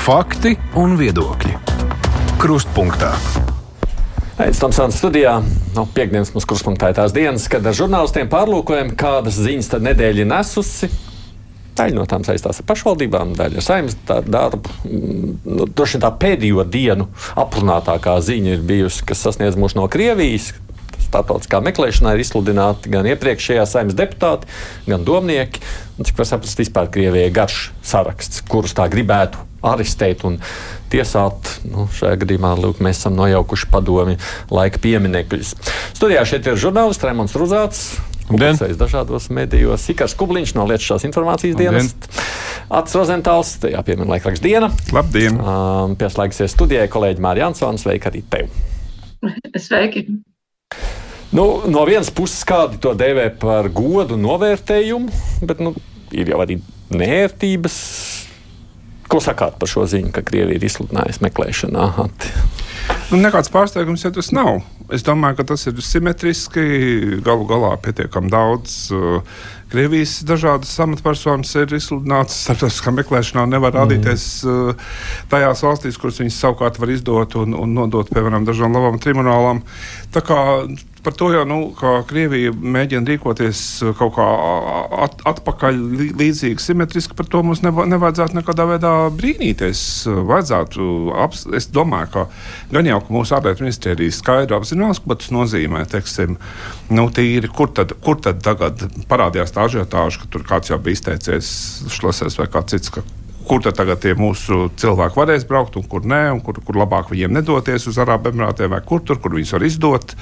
Fakti un viedokļi. Krustpunktā. Aizsmeļamies Tomsons studijā. No piekdienas mums krustpunktā ir tās dienas, kad ar žurnālistiem pārlūkojam, kādas ziņas tad nedēļa nesusi. Daļa no tām saistās ar pašvaldībām, daļa ar saimnes darbu. Nu, Droši vien tā pēdējo dienu aprunātākā ziņa ir bijusi, kas sasniedz mūs no Krievijas. Startautiskā meklēšanā ir izsludināti gan iepriekšējā saimnes deputāti, gan domnieki. Un, cik var saprast, vispār Krievijai garš saraksts, kurus tā gribētu arestēt un tiesāt. Nu, šajā gadījumā lūk, mēs esam nojaukuši padomi laika pieminekļus. Studijā šeit ir žurnālists Raimons Ruzāts. Publicējis dažādos medijos. Ikars Kubliņš no Lietuvas informācijas dienas. Ats Rozentāls, tajā piemina laikraksta diena. Labdien! Um, pieslēgsies studijai kolēģi Mārija Ansons. Sveika arī tev! Sveiki! Nu, no vienas puses, kādi to dēvē par godu novērtējumu, bet nu, ir jau arī nērtības. Ko sakāt par šo ziņu, ka Krievija ir izsludinājusi meklēšanā? Ati? Nu, nekāds pārsteigums, ja tas nav. Es domāju, ka tas ir simetriski. Galu galā pietiekami daudz uh, Krievijas dažādas amatpersonas ir izsludinātas starptautiskā meklēšanā. Nevar rādīties mm. tajās valstīs, kuras viņas savukārt var izdot un, un nodot, piemēram, dažām labām tribunālām. Tā kā par to jau nu, Krievija mēģina rīkoties kaut kā at, atpakaļ, līdzīgi, simetriski. Par to mums neva, nevajadzētu nekādā veidā brīnīties. Vajadzētu, aps, es domāju, ka gan jau ka mūsu ārlietu ministrija skaidri apzinās, ko tas nozīmē. Teiksim, nu, tīri, kur, tad, kur tad tagad parādījās tā ažiotāža, ka tur kāds jau bija izteicies, šlosēs vai kāds cits. Ka, kur tad tagad tie mūsu cilvēki varēs braukt un kur nē, un kur, kur labāk viņiem nedoties uz Arābu Emirātiem vai kur tur, kur viņus var izdot.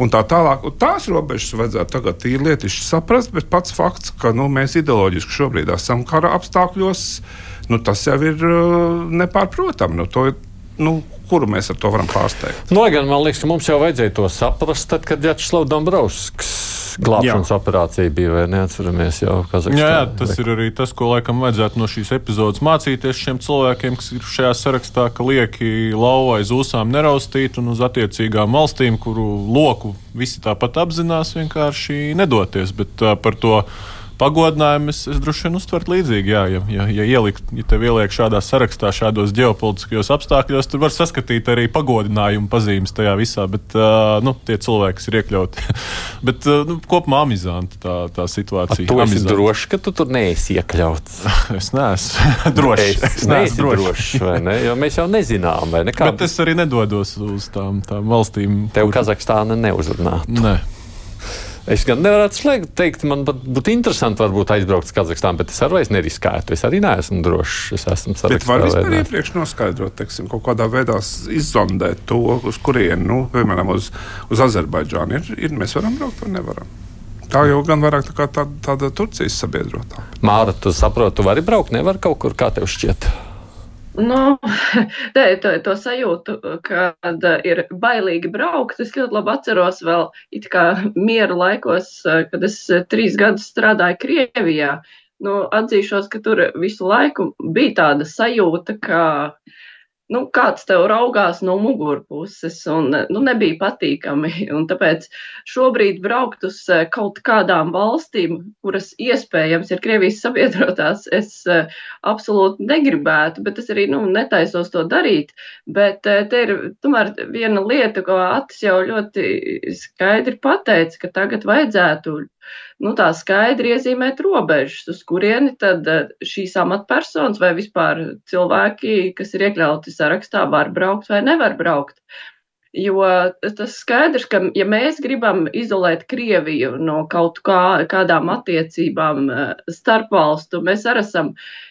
Un tā tālāk. Un tās robežas vajadzētu tagad tīri lietišķi saprast, bet pats fakts, ka nu, mēs ideoloģiski šobrīd esam kara apstākļos, nu, tas jau ir uh, nepārprotami. Nu, to, nu, kuru mēs ar to varam pārsteigt? No, nu, gan, man liekas, ka mums jau vajadzēja to saprast, tad, kad Jačslavs Dombrovskis glābšanas jā. operācija bija, vai neatceramies jau Kazahstānā. Jā, jā, tas ir arī tas, ko laikam vajadzētu no šīs epizodes mācīties šiem cilvēkiem, kas ir šajā sarakstā, ka lieki lauva aiz ūsām neraustīt un uz attiecīgām valstīm, kuru loku visi tāpat apzinās, vienkārši nedoties. Bet uh, par to pagodinājumu es, es droši vien uztvertu līdzīgi. Jā, ja, ja, ja, ielikt, ja tev ieliek šādā sarakstā, šādos ģeopolitiskajos apstākļos, tad var saskatīt arī pagodinājumu pazīmes tajā visā. Bet uh, nu, tie cilvēki, kas ir iekļauti, bet uh, nu, kopumā amizanti tā, tā situācija. Tu esi drošs, ka tu tur neesi iekļauts. es neesmu drošs. Es, es neesmu drošs, vai ne? Jo mēs jau nezinām, vai ne? Kā... Bet es arī nedodos uz tām, tām valstīm. Tev kur... Kazahstāna neuzrunātu. Ne. Es gan nevarētu slēgt, teikt, man būtu interesanti varbūt aizbraukt uz Kazahstānu, bet es arī neriskētu. Es arī neesmu drošs. Es esmu. Bet var vispār iepriekš noskaidrot, teiksim, kaut kādā veidā izzondēt to, uz kurienu, nu, piemēram, uz, uz Azerbaidžānu. Ir, ir, mēs varam braukt vai nevaram? Tā jau gan vairāk tā tāda, tāda Turcijas sabiedrotā. Māra, tu saproti, tu vari braukt, nevar kaut kur, kā tev šķiet. Nu, te, to, to sajūtu, kad ir bailīgi braukt. Es ļoti labi atceros vēl it kā miera laikos, kad es trīs gadus strādāju Krievijā. Nu, atzīšos, ka tur visu laiku bija tāda sajūta, ka nu, kāds tev raugās no mugurpuses, un nu, nebija patīkami. Un tāpēc šobrīd braukt uz eh, kaut kādām valstīm, kuras iespējams ir Krievijas sabiedrotās, es eh, absolūti negribētu, bet es arī nu, netaisos to darīt. Bet eh, te ir tomēr viena lieta, ko Atis jau ļoti skaidri pateica, ka tagad vajadzētu nu, tā skaidri iezīmēt robežas, uz kurieni tad eh, šīs amatpersonas vai vispār cilvēki, kas ir iekļauti sarakstā, var braukt vai nevar braukt. Jo tas skaidrs, ka ja mēs gribam izolēt Krieviju no kaut kā, kādām attiecībām eh, starp valstu, mēs arī esam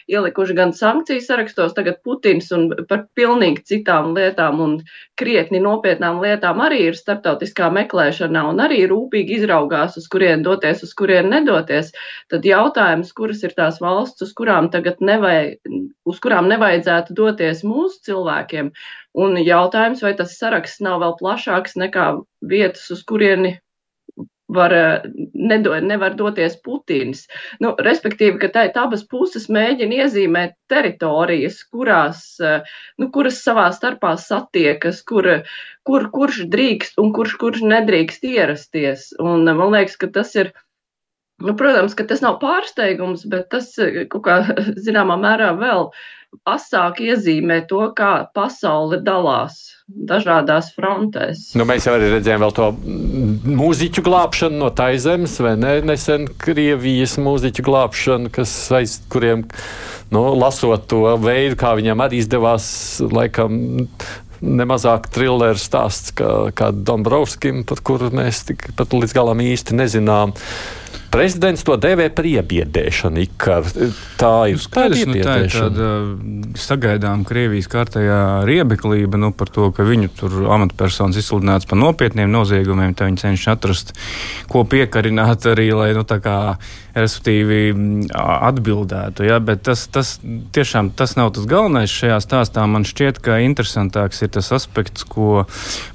ielikuši gan sankciju sarakstos, tagad Putins un par pilnīgi citām lietām un krietni nopietnām lietām arī ir starptautiskā meklēšanā un arī rūpīgi izraugās, uz kurien doties, uz kurien nedoties. Tad jautājums, kuras ir tās valsts, uz kurām tagad nevajag, uz kurām nevajadzētu doties mūsu cilvēkiem, Un jautājums, vai tas saraksts nav vēl plašāks nekā vietas, uz kurieni var, nedo, nevar doties Putins. Nu, respektīvi, ka tā, abas puses mēģina iezīmēt teritorijas, kurās, nu, kuras savā starpā satiekas, kur, kur, kurš drīkst un kurš, kurš nedrīkst ierasties. Un man liekas, ka tas ir. Nu, protams, ka tas nav pārsteigums, bet tas kaut kā zināmā mērā vēl uh, asāk iezīmē to, kā pasaule dalās dažādās frontēs. Nu, mēs jau arī redzējām to mūziķu glābšanu no taizemes, vai ne? Nesen Krievijas mūziķu glābšanu, kas aiz kuriem, nu, lasot to veidu, kā viņam arī izdevās, laikam, nemazāk trilleru stāsts kā, kā Dombrovskim, par kuru mēs tik pat līdz galam īsti nezinām. Prezidents to dēvē par iebiedēšanu. Tā ir nu, skaidrs, nu, tā ir tāda sagaidām Krievijas kārtējā riebeklība nu, par to, ka viņu tur amatpersonas izsludināts par nopietniem noziegumiem. Viņi cenšas atrast, ko piekarināt arī, lai, nu, tā kā, respektīvi, atbildētu. Ja? Bet tas, tas tiešām tas nav tas galvenais šajā stāstā. Man šķiet, ka interesantāks ir tas aspekts, ko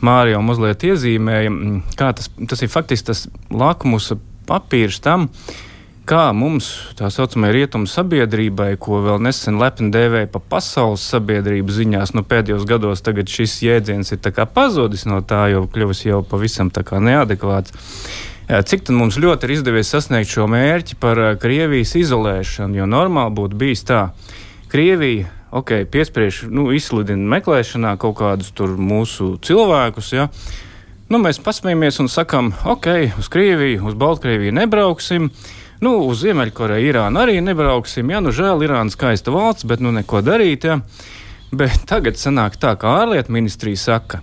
Mārija mazliet iezīmēja. Kā tas, tas ir faktiski tas lakmusa papīrs tam, kā mums, tā saucamajai rietumu sabiedrībai, ko vēl nesen lepni dēvēja par pasaules sabiedrību ziņās, nu pēdējos gados šis jēdziens ir pazudis no tā, jau kļuvis jau pavisam neadekvāts. Cik tad mums ļoti ir izdevies sasniegt šo mērķi par Krievijas izolēšanu? Jo normāli būtu bijis tā, Krievija ok, piespriež, nu, izsludina meklēšanā kaut kādus mūsu cilvēkus. Ja? Nu, mēs pasmējamies un sakām, ok, uz Krieviju, uz Baltkrieviju nebrauksim. Nu, uz Ziemeļkoreju, Irānu arī nebrauksim. Jā, nu, žēl, Irāna skaista valsts, bet nu neko darīt. Ja. Bet tagad sanāk tā, ka ārlietu ministrija saka,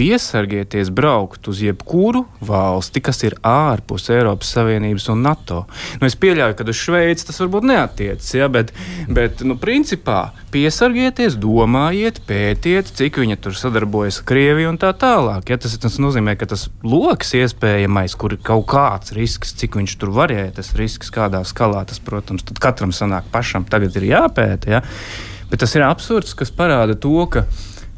piesargieties braukt uz jebkuru valsti, kas ir ārpus Eiropas Savienības un NATO. Nu, es pieļauju, ka uz Šveici tas varbūt neatiecas, ja, bet, bet nu, principā piesargieties, domājiet, pētiet, cik viņi tur sadarbojas ar Krieviju un tā tālāk. Ja, tas, tas nozīmē, ka tas lokus iespējamais, kur ir kaut kāds risks, cik viņš tur varēja, tas risks kādā skalā, tas, protams, katram sanāk pašam tagad ir jāpēta. Ja. Bet tas ir absurds, kas parāda to, ka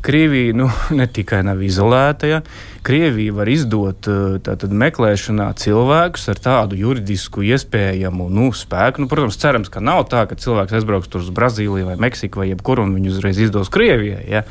Krievija nu, ne tikai nav izolēta, ja Krievija var izdot eh, tātad, meklēšanā cilvēkus ar tādu juridisku iespējamu nu, spēku. Nu, protams, cerams, ka nav tā, ka cilvēks aizbrauks uz Brazīliju vai Meksiku vai jebkur un viņu uzreiz izdos Krievijai. Ja.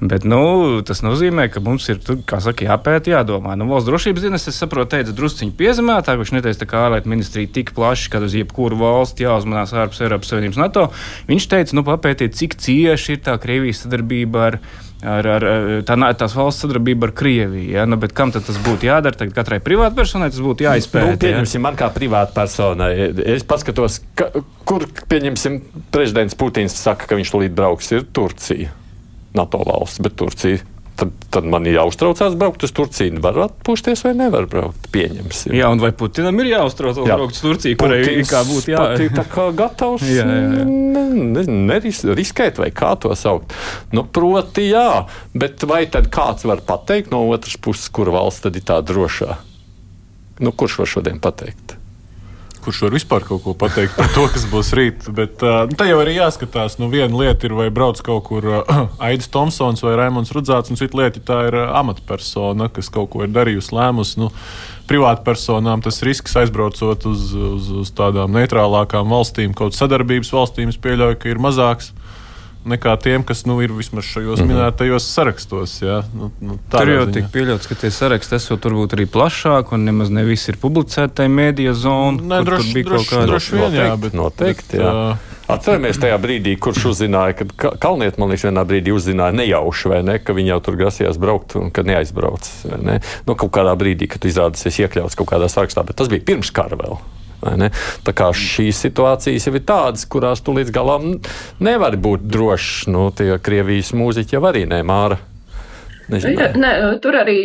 Bet nu, tas nozīmē, ka mums ir saka, jāpēta, jādomā. Nu, valsts drošības dienas, es saprotu, teica drusciņi piezemētāk, viņš neteica, ka ārlietu ministrija tik plaši, ka uz jebkuru valsti jāuzmanās ārpus Eiropas Savienības NATO. Viņš teica, nu, papētiet, cik cieši ir tā Krievijas sadarbība ar ar, ar tā, tās valsts sadarbību ar Krieviju. Ja? Nu, kam tas būtu jādara? Tagad katrai privātpersonai tas būtu jāizpēta. Nu, pieņemsim, ja? man kā privātpersonai. Es paskatos, ka, kur, pieņemsim, prezidents Putins saka, ka viņš tulīt brauks, ir Turcija. NATO valsts, bet Turcija tad, tad man ir jāuztraucās braukt uz Turciju. Var atpūsties vai nevar braukt? Pieņemsim. Jā, un vai Putinam ir jāuztraucas jā. braukt uz Turciju, kurai ir kā būtu jā. tā kā gatavs jā, jā, jā. Ne, neriskēt vai kā to saukt. Nu, proti, jā, bet vai tad kāds var pateikt no otras puses, kur valsts tad ir tā drošā? Nu, kurš var šodien pateikt? Kurš var vispār kaut ko pateikt par to, kas būs rīt. Bet uh, nu, tā jau ir jāskatās. Nu, viena lieta ir, vai brauc kaut kur uh, Aits Tomsons vai Raimons Rudzāts, un cita lieta ir tā ir uh, amatpersona, kas kaut ko ir darījusi, lēmusi. Nu, Privātpersonām tas risks aizbraucot uz, uz, uz tādām neitrālākām valstīm, kaut sadarbības valstīm, es pieļauju, ka ir mazāks nekā tiem, kas nu, ir vismaz šajos mm -hmm. minētajos sarakstos. Ja? Nu, nu, tur jau tika pieļauts, ka tie saraksti esot turbūt arī plašāki un nemaz ne viss ir publicētai mēdīja zona. Nē, droši, bija droši, kaut kāda droši vien, jā, bet, noteikti. Jā. Jā. Atceramies tajā brīdī, kurš uzzināja, ka Kalniet, man liekas, vienā brīdī uzzināja nejauši, vai ne, ka viņi jau tur grasījās braukt un ka neaizbrauc. Ne? Nu, kaut kādā brīdī, kad izrādās iekļauts kaut kādā sarakstā, bet tas bija pirms kara vēl. Tā kā šīs situācijas jau ir tādas, kurās tu līdz galam nevari būt drošs. Nu, tie Krievijas mūziķi jau arī nemāra. Ja, ne, tur arī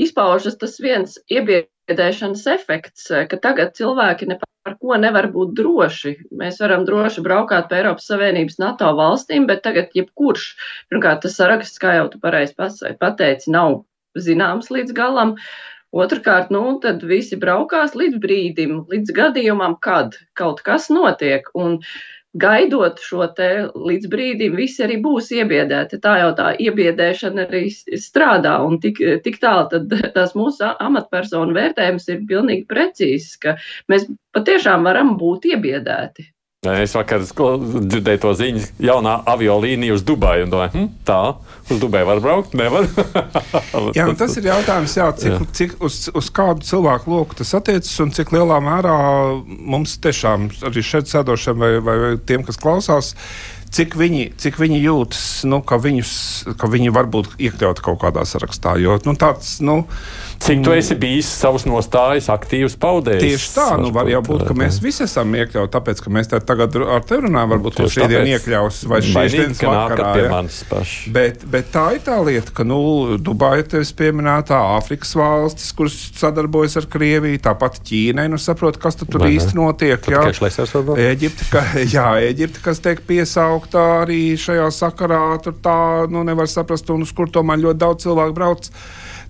izpaužas tas viens iebiedēšanas efekts, ka tagad cilvēki ne par ko nevar būt droši. Mēs varam droši braukāt pa Eiropas Savienības NATO valstīm, bet tagad jebkurš, pirmkārt, tas saraksts, kā jau tu pareizi pateici, nav zināms līdz galam. Uh, Otrakārt, nu, tad visi braukās līdz brīdim, līdz gadījumam, kad kaut kas notiek. Un gaidot šo te līdz brīdim, visi arī būs iebiedēti. Tā jau tā iebiedēšana arī strādā. Un tik, tik tālu tad tās mūsu amatpersonu vērtējums ir pilnīgi precīzs, ka mēs patiešām varam būt iebiedēti. Es vakar dzirdēju to ziņu, jaunā aviolīnija uz Dubaju. Domāju, hm, tā, uz Dubaju var braukt, nevar. jā, tas ir jautājums, jā, cik, jā. cik uz, uz kādu cilvēku loku tas attiecas un cik lielā mērā mums tiešām arī šeit sēdošiem vai, vai, vai tiem, kas klausās, cik viņi, cik viņi jūtas, nu, ka, viņus, ka viņi var būt iekļauti kaut kādā sarakstā. Jo nu, tāds, nu, Cik tu esi bijis savus nostājas aktīvs paudējis? Tieši tā, nu var jau būt, ka mēs visi esam iekļauti, tāpēc, ka mēs te tagad ar tevi runājam, varbūt to šī diena iekļaus vai šīs dienas vakarā. Pie manis paši. Bet, bet tā ir tā lieta, ka, nu, Dubaja tevis pieminētā Āfrikas valstis, kuras sadarbojas ar Krieviju, tāpat Ķīnai, nu saprot, kas tur vai īsti notiek. Jā, Eģipte, ka, jā, Eģipte, kas tiek piesaukta arī šajā sakarā, tur tā, nu, nevar saprast, un uz kur tomēr ļoti daudz cilvēku brauc.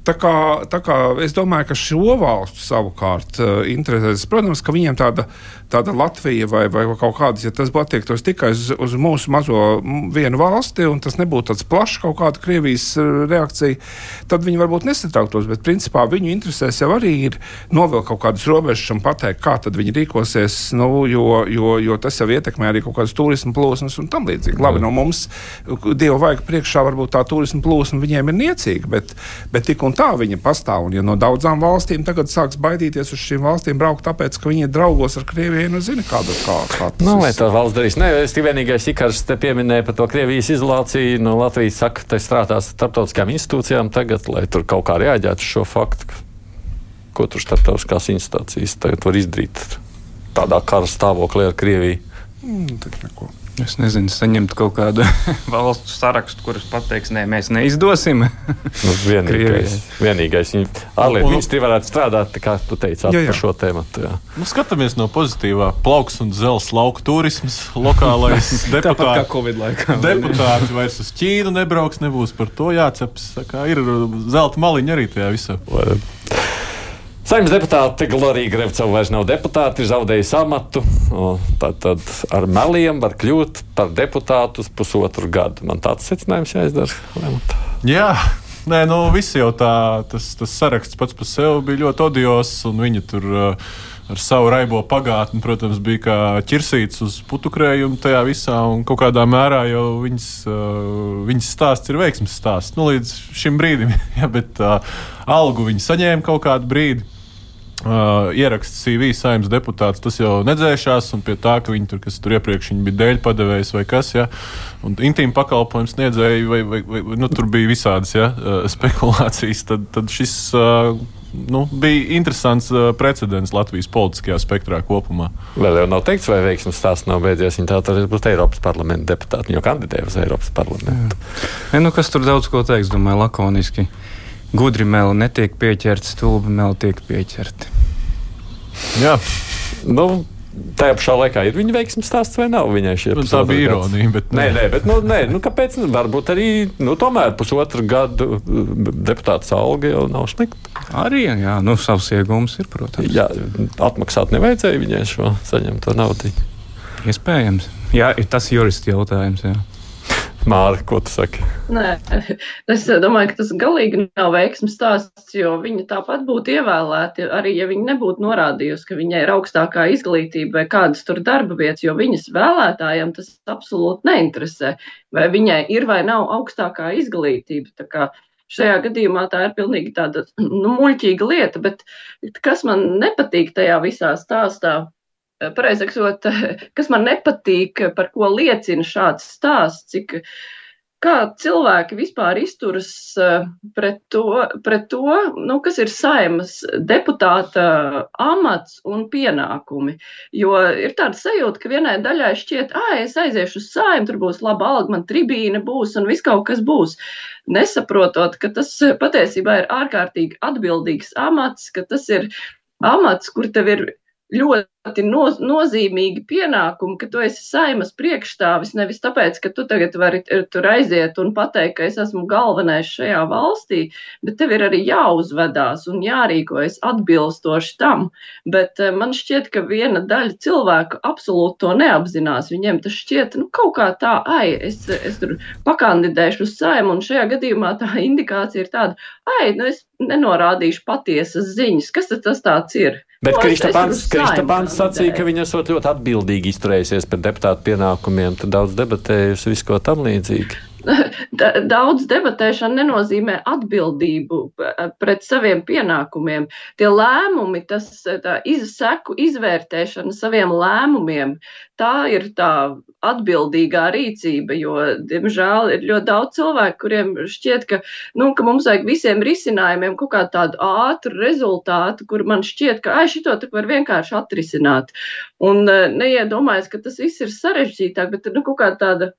Tā kā, tā kā es domāju, ka šo valstu savukārt uh, interesēs. Protams, ka viņiem tāda, tāda Latvija vai, vai kaut kādas, ja tas attiektos tikai uz, uz mūsu mazo vienu valsti, un tas nebūtu tāds plašs kaut kāda Krievijas reakcija, tad viņi varbūt nesatrauktos. Bet principā viņu interesēs jau arī ir novilkt kaut kādas robežas un pateikt, kā tad viņi rīkosies, nu, jo, jo, jo tas jau ietekmē arī kaut kādas turismu plūsmas un tam līdzīgi. Labi, no mums Dieva vajag priekšā varbūt tā turismu plūsma viņiem ir niecīga, bet, bet tik un tā viņa pastāv. Un, ja no daudzām valstīm tagad sāks baidīties uz šīm valstīm braukt, tāpēc, ka viņi ir draugos ar Krieviju, nu, zina, kāda kā, kā tas nu, ir. Tā valsts darīs. Nē, es tikai vienīgais ikars te pieminēju par to Krievijas izolāciju. No Latvijas saka, te strādās starptautiskām institūcijām tagad, lai tur kaut kā reaģētu uz šo faktu. Ko tur starptautiskās institūcijas tagad var izdarīt tādā kara stāvoklī ar Krieviju? Mm, Es nezinu, saņemt kaut kādu valstu sarakstu, kurus pateiks, nē, mēs neizdosim. nu, vienīgais, vienīgais. Ārlietu ministri varētu strādāt, kā tu teici, jā, jā. par šo tēmu. Nu, skatāmies no pozitīvā. Plauks un zels lauku turisms, lokālais deputāts. Deputāti vairs uz Ķīnu nebrauks, nebūs par to jāceps. Ir zelta maliņa arī tajā visā. Saimnes deputāte Glorija Grevcova vairs nav deputāte, ir zaudējusi amatu. Tad, tad ar meliem var kļūt par deputātu uz pusotru gadu. Man tāds secinājums jāizdara. Jā. Nē, nu, visi jau tā, tas, tas saraksts pats par sevi bija ļoti odios, un viņi tur uh, ar savu raibo pagātni, protams, bija kā ķirsīts uz putukrējumu tajā visā, un kaut kādā mērā jau viņas, uh, viņas stāsts ir veiksmes stāsts. Nu, līdz šim brīdim, ja, bet uh, algu viņi saņēma kaut kādu brīdi. Uh, ieraksts CV saimnes deputāts, tas jau nedzēšās, un pie tā, ka viņi tur, tur iepriekš bija dēļ padevējs vai kas, ja, un intīmu pakalpojumu sniedzēji, vai, vai, vai nu, tur bija visādas ja, uh, spekulācijas, tad, tad šis uh, nu, bija interesants uh, precedents Latvijas politiskajā spektrā kopumā. Vēl jau nav teikts, vai veiksmīgs stāsts nav beidzies. Viņa tā tad būs Eiropas parlamenta deputāta, jo kandidēja uz Eiropas parlamentu. Ja, nu, kas tur daudz ko teiks, domāju, lakoniski gudri meli netiek pieķerti, stulbi meli tiek pieķerti. Jā, nu, tajā pašā laikā ir viņa veiksmīgs stāsts vai nav viņai šie nu, tā bija ironija. Bet nē, nē, bet nu, nē, nu, kāpēc? Nu, varbūt arī nu, tomēr pusotru gadu deputāta alga jau nav slikta. Arī jā, nu, savs iegūms ir, protams. Jā, atmaksāt nevajadzēja viņai šo saņemto naudu. Iespējams. Jā, tas ir jurists jautājums. Jā. Māra, ko tu saki? Nē, es domāju, ka tas galīgi nav veiksmes stāsts, jo viņa tāpat būtu ievēlēta, arī ja viņa nebūtu norādījusi, ka viņai ir augstākā izglītība vai kādas tur darba vietas, jo viņas vēlētājiem tas absolūti neinteresē, vai viņai ir vai nav augstākā izglītība. Šajā gadījumā tā ir pilnīgi tāda nu, muļķīga lieta, bet kas man nepatīk tajā visā stāstā, pareizāk sakot, kas man nepatīk, par ko liecina šāds stāsts, cik kā cilvēki vispār izturas eh, pret to, pret to nu, kas ir saimas deputāta amats un pienākumi. Jo ir tāda sajūta, ka vienai daļai šķiet, ah, es aiziešu uz saimu, tur būs laba alga, man tribīne būs un viss kaut kas būs. Nesaprotot, ka tas patiesībā ir ārkārtīgi atbildīgs amats, ka tas ir amats, kur tev ir ļoti no, nozīmīgi pienākumi, ka tu esi saimas priekšstāvis. Nevis tāpēc, ka tu tagad vari tur aiziet un pateikt, ka es esmu galvenais šajā valstī, bet tev ir arī jāuzvedās un jārīkojas atbilstoši tam. Bet eh, man šķiet, ka viena daļa cilvēku absolūti to neapzinās. Viņiem tas šķiet, nu, kaut kā tā, ai, es, es tur pakandidēšu uz saimu, un šajā gadījumā tā indikācija ir tāda, ai, nu, es nenorādīšu patiesas ziņas. Kas tas tāds ir? Bet Kristapāns sacīja, ka viņa esot ļoti atbildīgi izturējusies par deputātu pienākumiem, tad daudz debatējusi visu ko tam līdzīgi. daudz debatēšana nenozīmē atbildību pret saviem pienākumiem. Tie lēmumi, tas izseku izvērtēšana saviem lēmumiem, tā ir tā atbildīgā rīcība, jo, diemžēl, ir ļoti daudz cilvēku, kuriem šķiet, ka, nu, ka mums vajag visiem risinājumiem kaut kādu tādu ātru rezultātu, kur man šķiet, ka, ai, šito tak var vienkārši atrisināt. Un neiedomājas, ka tas viss ir sarežģītāk, bet, nu, kaut kā tāda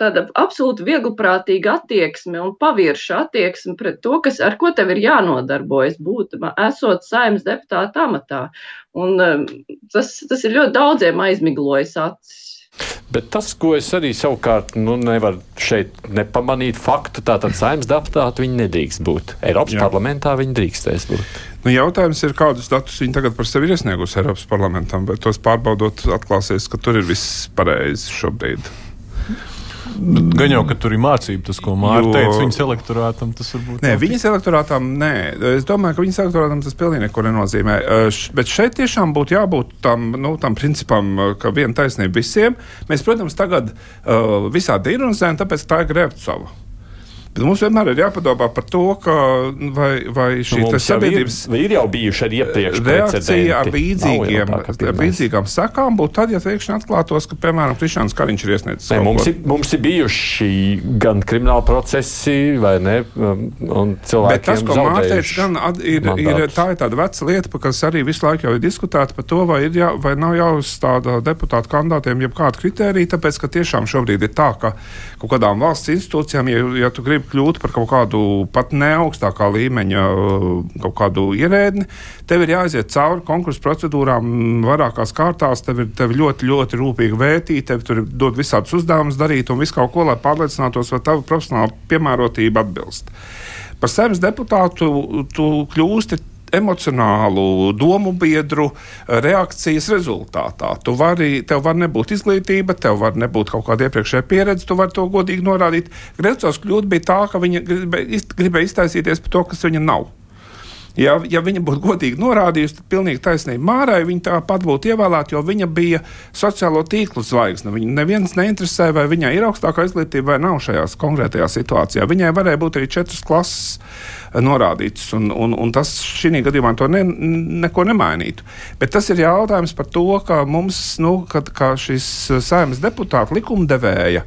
tāda absolūti vieglprātīga attieksme un pavirša attieksme pret to, kas, ar ko tev ir jānodarbojas, būt, esot saimnes deputāta amatā. Un, um, tas, tas ir ļoti daudziem aizmiglojis acis. Bet tas, ko es arī savukārt nu, nevaru šeit nepamanīt, faktu, tātad saimnes deputāti viņi nedrīkst būt. Eiropas Jā. parlamentā viņi drīkstēs būt. Nu, jautājums ir, kādus datus viņi tagad par sevi ir iesniegusi Eiropas parlamentam, bet tos pārbaudot, atklāsies, ka tur ir viss pareizi šobrīd. Gan jau, ka tur ir mācība, tas, ko Mārta teica, viņas elektorātam. Tas varbūt nē, viņas elektorātam nē. Es domāju, ka viņas elektorātam tas pilnīgi neko nenozīmē. Bet šeit tiešām būtu jābūt tam, nu, tam principam, ka viena taisnība visiem. Mēs, protams, tagad uh, visādi ironizējam, tāpēc tā ir grēbt savu. Bet mums vienmēr ir jāpadomā par to, ka vai, vai šī nu, sabiedrības ir, ir jau bijuši arī iepriekš reakcija ar, līdzīgiem, ar līdzīgām sakām būtu tad, ja pēkšņi atklātos, ka, piemēram, Krišāns Kariņš ir iesniedzis. Ne, mums, ir, mums ir bijuši gan krimināli procesi, vai ne, um, un cilvēki. Bet tas, ko Mārta teica, gan ad, ir, mandātus. ir, tā ir tāda veca lieta, kas arī visu laiku jau ir diskutēta par to, vai, ir jā, vai nav jāuzstāda deputātu kandidātiem jebkāda kritērija, tāpēc, ka tiešām šobrīd ir tā, ka kaut kādām valsts institūcijām, ja, ja tu gribi kļūt par kaut kādu pat neaugstākā līmeņa uh, kaut kādu ierēdni, tev ir jāiziet cauri konkursu procedūrām vairākās kārtās, tev ir tev ļoti, ļoti rūpīgi vērtīt, tev tur dod visādus uzdevumus darīt un visu kaut ko, lai pārliecinātos, vai tava profesionāla piemērotība atbilst. Par saimnes deputātu tu kļūsti emocionālu domu biedru eh, reakcijas rezultātā. Tu vari, tev var nebūt izglītība, tev var nebūt kaut kāda iepriekšējā pieredze, tu vari to godīgi norādīt. Grēcos kļūt bija tā, ka viņa gribēja iztaisīties par to, kas viņa nav. Ja, ja viņa būtu godīgi norādījusi, tad pilnīgi taisnība Mārai viņa tāpat būtu ievēlēta, jo viņa bija sociālo tīklu zvaigzne. Viņa neviens neinteresē, vai viņai ir augstākā izglītība vai nav šajā konkrētajā situācijā. Viņai varēja būt arī četras klases norādīts, un, un, un tas šī gadījumā to ne, neko nemainītu. Bet tas ir jautājums par to, ka mums, nu, kad, šis saimnes deputāta likumdevēja,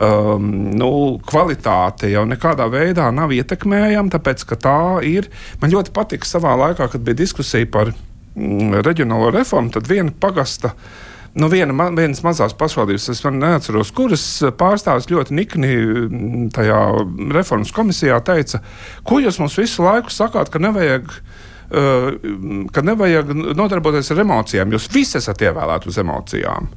um, nu, kvalitāte jau nekādā veidā nav ietekmējama, tāpēc ka tā ir. Man ļoti patika savā laikā, kad bija diskusija par mm, reģionālo reformu, tad viena pagasta. Nu, viena, vienas mazās pašvaldības, es neatceros, kuras pārstāvis ļoti nikni mm, tajā reformas komisijā teica, ko jūs mums visu laiku sakāt, ka nevajag uh, ka nevajag nodarboties ar emocijām. Jūs visi esat ievēlēti uz emocijām.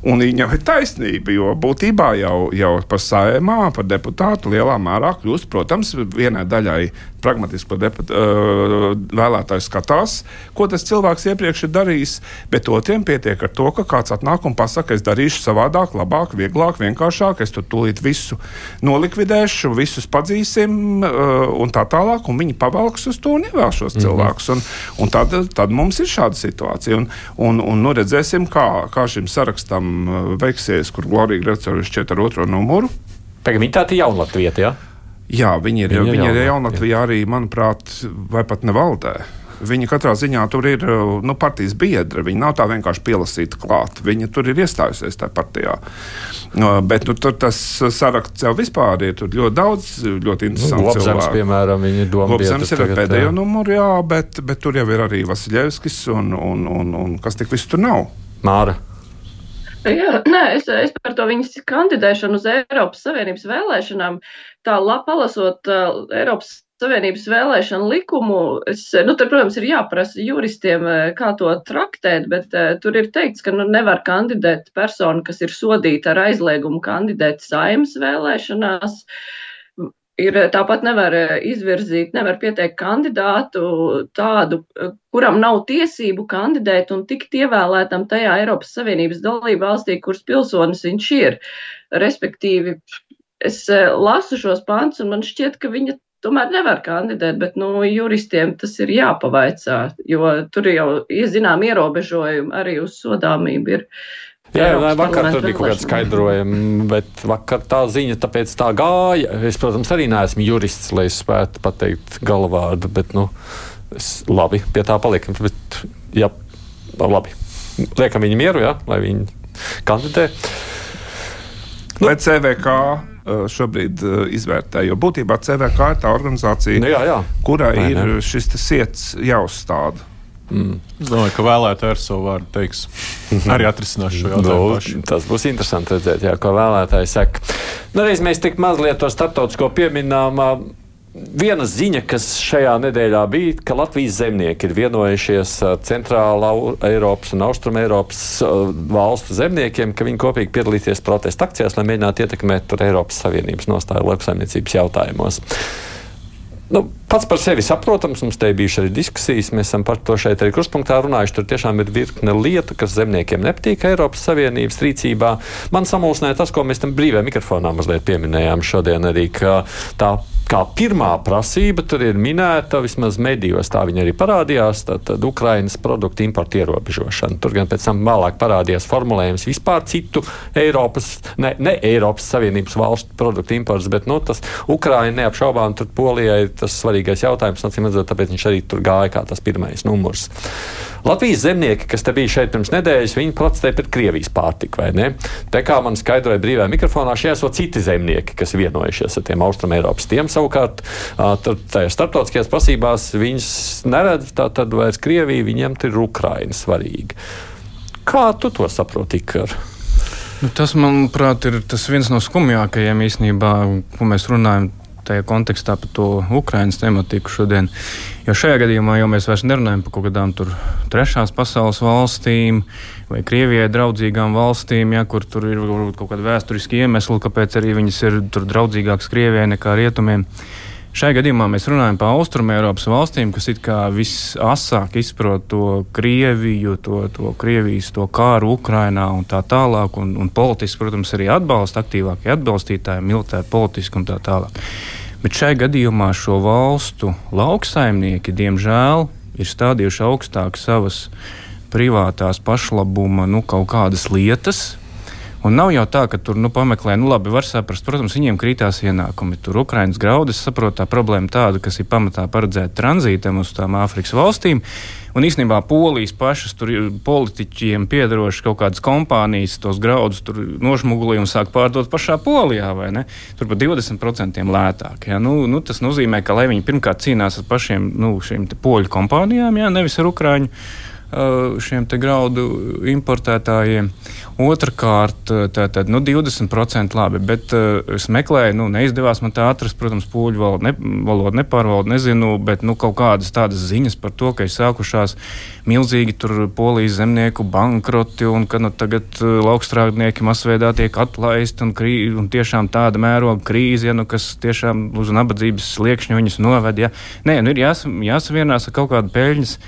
Un viņam ir taisnība, jo būtībā jau, jau par saimā, par deputātu lielā mērā kļūst, protams, vienai daļai pragmatiski par deputātu uh, vēlētāju skatās, ko tas cilvēks iepriekš ir darījis, bet otriem pietiek ar to, ka kāds atnāk un pasaka, es darīšu savādāk, labāk, vieglāk, vienkāršāk, es tur tūlīt visu nolikvidēšu, visus padzīsim uh, un tā tālāk, un viņi pavalks uz to un ievēl šos mm -hmm. cilvēkus. Un, un tad, tad mums ir šāda situācija. Un, un, un nu redzēsim, kā, kā šim sarakstam uh, veiksies, kur Glorija šķiet ar otro numuru. Pagaidām, tā ir jaunlatvija, jā? Jā, viņi ir, viņa viņa ir jaunatvijā arī, manuprāt, vai pat ne valdē. Viņa katrā ziņā tur ir nu, partijas biedra. Viņa nav tā vienkārši pielasīta klāt. Viņa tur ir iestājusies tajā partijā. Bet nu, tur tas saraksts jau vispār ir ļoti daudz, ļoti interesants. Nu, Lopzems, piemēram, viņa doma. Lopzems ir tagad, pēdējo jā. numuru, jā, bet, bet tur jau ir arī Vasiljevskis un, un, un, un kas tik viss tur nav. Māra. Jā, nē, es, es par to viņas kandidēšanu uz Eiropas Savienības vēlēšanām, tā palasot uh, Eiropas Savienības vēlēšanu likumu, es, nu, tur, protams, ir jāprasa juristiem, kā to traktēt, bet uh, tur ir teikts, ka nu, nevar kandidēt persona, kas ir sodīta ar aizliegumu kandidēt saimas vēlēšanās. Uh, ir tāpat nevar eh, izvirzīt, nevar pieteikt kandidātu tādu, eh, kuram nav tiesību kandidēt un tikt ievēlētam tajā Eiropas Savienības dalību valstī, kuras pilsonis viņš ir. Respektīvi, es eh, lasu šos pants un man šķiet, ka viņa tomēr nevar kandidēt, bet nu, juristiem tas ir jāpavaicā, jo tur jau ir zinām ierobežojumi arī uz sodāmību. Ir. Jā, jā Eiropas vakar tur bija kaut kāda skaidrojuma, bet vakar tā ziņa tāpēc tā gāja. Es, protams, arī neesmu jurists, lai es spētu pateikt galvādu, bet, nu, es, labi, pie tā paliekam. Bet, jā, labi. Liekam viņu mieru, jā, lai viņi kandidē. Nu, Vai CVK uh, šobrīd uh, izvērtē? Jo būtībā CVK ir tā organizācija, Nu, jā, jā. kurai Vai ir šis te sirds jāuzstāda. Es domāju, ka vēlētāji ar savu vārdu teiks, arī atrisinās šo jautājumu. Nu, tas būs interesanti redzēt, jā, ko vēlētāji saka. Nu, reiz mēs tik mazliet to starptautisko pieminām. Viena ziņa, kas šajā nedēļā bija, ka Latvijas zemnieki ir vienojušies ar Centrālā Eiropas un Austrum Eiropas valstu zemniekiem, ka viņi kopīgi piedalīsies protesta akcijās, lai mēģinātu ietekmēt Eiropas Savienības nostāju lauksaimniecības jautājumos. Nu, pats par sevi saprotams, mums te bija arī diskusijas. Mēs esam par to šeit arī krustpunktā runājuši. Tur tiešām ir virkne lietu, kas zemniekiem nepatīk Eiropas Savienības rīcībā. Man samulsināja tas, ko mēs tam brīvajā mikrofonā mazliet pieminējām šodien arī, ka tā kā pirmā prasība tur ir minēta, vismaz medijos tā viņa arī parādījās, tad, tad Ukrainas produktu importu ierobežošana. Tur gan pēc tam vēlāk parādījās formulējums vispār citu Eiropas, ne, ne Eiropas Savienības valstu produktu imports, bet nu, tas Ukraina neapšaubām tur Polijai ir tas svarīgais jautājums, acīm redzot, tāpēc viņš arī tur gāja kā tas pirmais numurs. Latvijas zemnieki, kas te bija šeit pirms nedēļas, viņi protestēja pret Krievijas pārtiku, vai ne? Te kā man skaidroja brīvā mikrofonā, šie esot citi zemnieki, kas vienojušies ar tiem Austrum Eiropas. Tiem savukārt, tajās starptautiskajās prasībās viņas neredz, tā tad vairs Krievija, viņiem tur ir Ukraina svarīga. Kā tu to saproti, Ikar? Nu, tas, manuprāt, ir tas viens no skumjākajiem īstenībā, ko mēs runājam. Tajā kontekstā par to Ukraiņas tematiku šodien. Jo šajā gadījumā jau mēs vairs nerunājam par kaut kādām trešās pasaules valstīm vai Krievijai draudzīgām valstīm, ja, kur tur ir varbūt kaut kāda vēsturiska iemesla, kāpēc arī viņas ir draudzīgākas Krievijai nekā rietumiem. Šajā gadījumā mēs runājam par Austrumēropas valstīm, kas it kā visasāk izprot to Krieviju, to, to Krievijas to kāru Ukrainā un tā tālāk, un, un politiski, protams, arī atbalsta aktīvākie atbalstītāji, militāri, politiski un tā tālāk. Bet šajā gadījumā šo valstu lauksaimnieki, diemžēl, ir stādījuši augstāk savas privātās pašlabuma nu, kaut kādas lietas, Un nav jau tā, ka tur nu, pameklē, nu labi, var saprast, protams, viņiem krītās ienākumi. Tur Ukraiņas graudas, saprot, tā problēma tāda, kas ir pamatā paredzēta tranzītam uz tām Āfrikas valstīm. Un īstenībā polijas pašas tur politiķiem piedarošas kaut kādas kompānijas, tos graudus nošmugulīja un sāk pārdot pašā polijā, vai ne? Tur par 20% lētāk. Ja? Nu, nu, tas nozīmē, ka lai viņi pirmkārt cīnās ar pašiem nu, šīm poļu kompānijām, ja? nevis ar Ukraiņu šiem graudu importētājiem. Otrakārt, tātad nu, 20% labi, bet uh, es meklēju, nu, neizdevās man tā atrast, protams, poļu valodu, ne, valodu nepārvaldu, nezinu, bet nu, kaut kādas tādas ziņas par to, ka ir sākušās milzīgi tur polijas zemnieku bankroti un ka nu, tagad uh, laukstrādnieki masveidā tiek atlaisti un, krī, un tiešām tāda mēroga krīze, ja, nu, kas tiešām uz nabadzības sliekšņa viņus noved. Ja. Nē, nu, ir jās, jāsavienās ar kaut kādu peļņas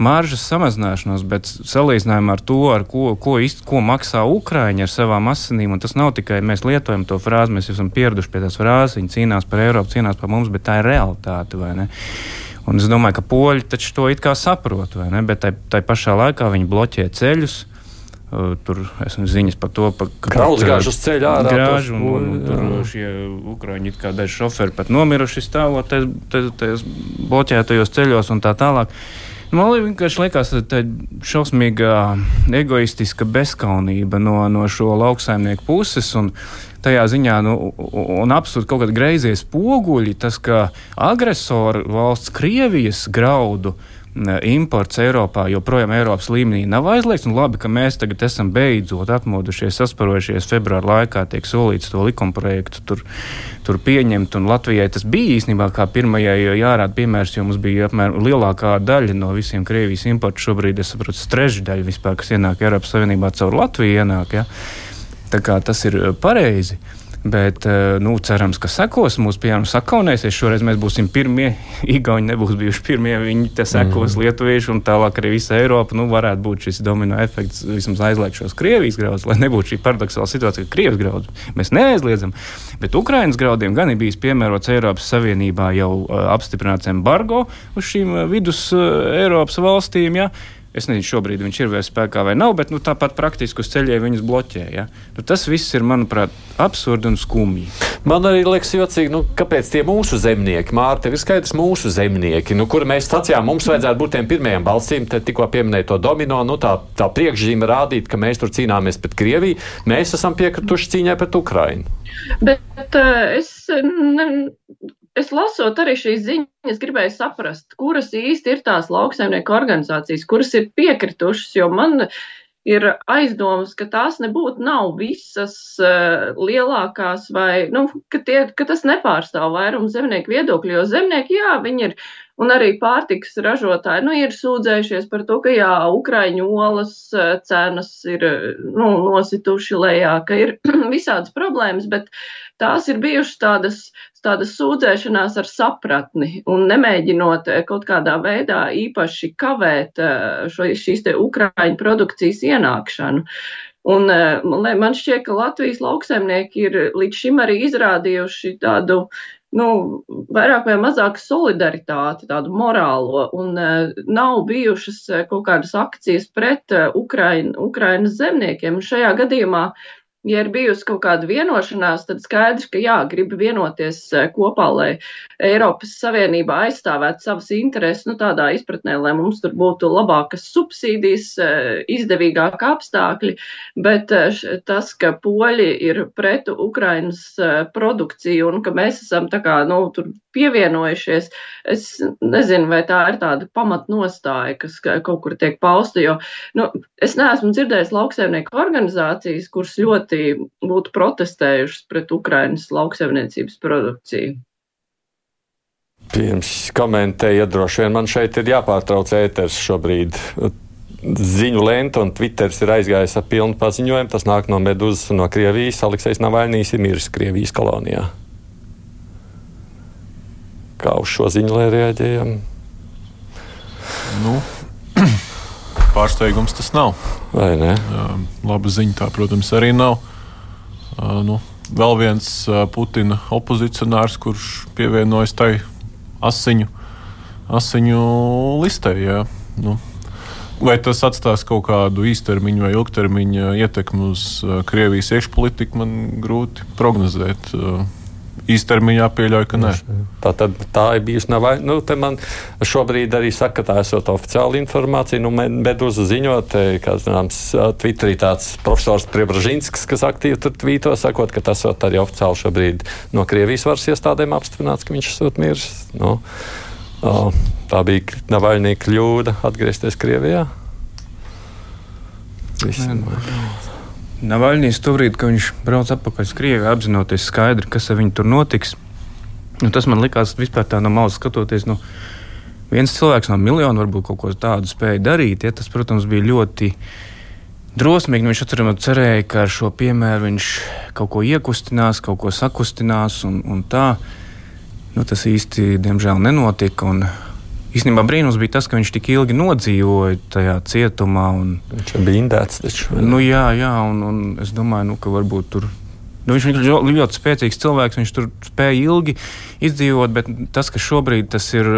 maržas samazināšanos, bet salīdzinājumā ar to, ar ko, ko, izt, ko maksā Ukrāņi ar savām asinīm, un tas nav tikai mēs lietojam to frāzi, mēs esam pieraduši pie tās frāzes, viņi cīnās par Eiropu, cīnās par mums, bet tā ir realitāte. Un es domāju, ka poļi taču to it kā saprot, vai ne? Bet tai, tai pašā laikā viņi bloķē ceļus. Uh, tur esmu ziņas par to, pa, ka Kraus gāž uz ceļa ārā. Grāž, un, un, un tur šie ukrāņi, kā daži šoferi pat nomiruši stāvot tajos bloķētajos ceļos un tā tālāk. Man vienkārši liekas, ka tā ir šausmīga egoistiska bezskaunība no, no šo lauksaimnieku puses. Un, Tajā ziņā, nu, un absolūti kaut kādi greizie spoguļi, tas, ka agresoru valsts Krievijas graudu imports Eiropā joprojām Eiropas līmenī nav aizliegts. Labi, ka mēs tagad esam beidzot atmodušies, sasparojušies februāra laikā, tiek solīts to likumprojektu tur, tur pieņemt. Un Latvijai tas bija īstenībā kā pirmajai jārāda piemērs, jo mums bija apmēram lielākā daļa no visiem Krievijas importu. Šobrīd es saprotu, trešdaļa vispār, kas ienāk Eiropas Savienībā caur Latviju, ienāk. Ja? Tā kā tas ir pareizi. Bet, nu, cerams, ka sekos mūsu piemēram sakaunēsies. Šoreiz mēs būsim pirmie. Igauni nebūs bijuši pirmie. Viņi te sekos mm. lietuvieši un tālāk arī visa Eiropa. Nu, varētu būt šis domino efekts, vismaz aizliegt šos Krievijas graudus, lai nebūtu šī paradoxāla situācija, ka Krievijas graudus mēs neaizliedzam. Bet Ukraiņas graudiem gan ir bijis piemērots Eiropas Savienībā jau uh, apstiprināts embargo uz šīm uh, vidus Eiropas valstīm. Ja? Es nezinu, šobrīd viņš ir vēl spēkā vai nav, bet nu, tāpat praktiski uz ceļiem viņus bloķē. Ja? Nu, tas viss ir, manuprāt, absurdi un skumji. Man arī liekas, jocīgi, nu, kāpēc tie mūsu zemnieki, Mārta, ir skaidrs, mūsu zemnieki, nu, kur mēs sacījām, mums vajadzētu būt tiem pirmajiem balsīm, te tikko pieminēja to domino, nu, tā, tā priekšzīme rādīt, ka mēs tur cīnāmies pret Krieviju, mēs esam piekrituši cīņai pret Ukrainu. Bet uh, es ne, es lasot arī šīs ziņas, gribēju saprast, kuras īsti ir tās lauksaimnieku organizācijas, kuras ir piekritušas, jo man ir aizdomas, ka tās nebūtu nav visas uh, lielākās vai, nu, ka, tie, ka tas nepārstāv vairumu zemnieku viedokļu, jo zemnieki, jā, viņi ir, un arī pārtiks ražotāji, nu, ir sūdzējušies par to, ka, jā, Ukraiņu olas uh, cenas ir, nu, nosituši lejā, ka ir visādas problēmas, bet tās ir bijušas tādas tādas sūdzēšanās ar sapratni un nemēģinot eh, kaut kādā veidā īpaši kavēt eh, šo, šīs te Ukraiņu produkcijas ienākšanu. Un eh, man šķiet, ka Latvijas lauksaimnieki ir līdz šim arī izrādījuši tādu nu, vairāk vai mazāk solidaritāti, tādu morālo, un nav bijušas kaut kādas akcijas pret Ukraiņu, Ukraiņas zemniekiem. Un šajā gadījumā uh, ja ir bijusi kaut kāda vienošanās, tad skaidrs, ka jā, grib vienoties eh, kopā, lai Eiropas Savienība aizstāvētu savas intereses, nu tādā izpratnē, lai mums tur būtu labākas subsīdijas, eh, izdevīgāk apstākļi, bet eh, tas, ka poļi ir pret Ukrainas produkciju un ka mēs esam tā kā, nu, tur pievienojušies. Es nezinu, vai tā ir tāda pamatnostāja, kas kaut kur tiek pausta, jo nu, es neesmu dzirdējis lauksaimnieku organizācijas, kuras ļoti būtu protestējušas pret Ukrainas lauksaimniecības produkciju. Pirms komentēja, droši vien man šeit ir jāpārtrauc ēters šobrīd. Ziņu lenta un Twitter ir aizgājis ar pilnu paziņojumu. Tas nāk no Meduzas un no Krievijas. Aleksis Navaļnīs ir miris Krievijas kolonijā kā uz šo ziņu, lai reaģējam? Nu, pārsteigums tas nav. Vai ne? Laba ziņa tā, protams, arī nav. Nu, vēl viens Putina opozicionārs, kurš pievienojas tai asiņu, asiņu listē. Jā. Nu, vai tas atstās kaut kādu īstermiņu vai ilgtermiņa ietekmi uz Krievijas iekšpolitiku, man grūti prognozēt īstermiņā pieļauju, ka nē. Tā, tad, tā ir bijusi nav. Nu, man šobrīd arī saka, ka tā esot oficiāla informācija. Nu, Meduza ziņot, ka zināms, Twitterī tāds profesors Priebražinskis, kas aktīvi tur tvīto, sakot, ka tas arī oficiāli šobrīd no Krievijas varas iestādēm apstiprināts, ka viņš esot miris. Nu, tā bija Navaļnī kļūda atgriezties Krievijā. Visi, Navaļņīs tobrīd, kad viņš brauca atpakaļ uz Krieviju, apzinoties skaidri, kas ar viņu tur notiks. Nu, tas man likās vispār tā no malas skatoties. Nu, viens cilvēks no miljona varbūt kaut ko tādu spēja darīt. Ja, tas, protams, bija ļoti drosmīgi. Nu, viņš atceramā cerēja, ka ar šo piemēru viņš kaut ko iekustinās, kaut ko sakustinās un, un tā. Nu, tas īsti, diemžēl, nenotika. Un, Īstenībā brīnums bija tas, ka viņš tik ilgi nodzīvoja tajā cietumā. Un, viņš bija indēts. Taču, nu, jā, jā un, un es domāju, nu, ka varbūt tur. Nu, viņš ir ļoti, ļoti spēcīgs cilvēks, viņš tur spēja ilgi izdzīvot, bet tas, ka šobrīd tas ir,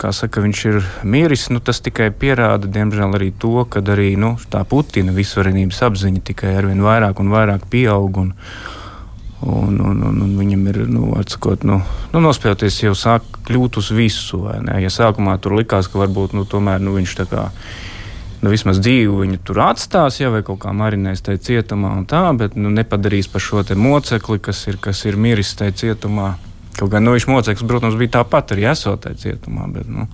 kā saka, viņš ir miris, nu, tas tikai pierāda, diemžēl, arī to, ka arī nu, tā Putina visvarenības apziņa tikai arvien vairāk un vairāk pieaug. Un, Un, un, un, un viņam ir nu, atsakot, nu, nu, nospēlēties jau sāk kļūt uz visu. Ja sākumā tur likās, ka varbūt nu, tomēr, nu, viņš tā kā nu, vismaz dzīvi viņu tur atstās, ja vai kaut kā marinēs tajā cietumā, tā, bet nu, nepadarīs par šo mocekli, kas ir, kas ir miris tajā cietumā. Kaut gan nu, viņš moceklis, protams, bija tāpat arī esot tajā cietumā. Bet, nu,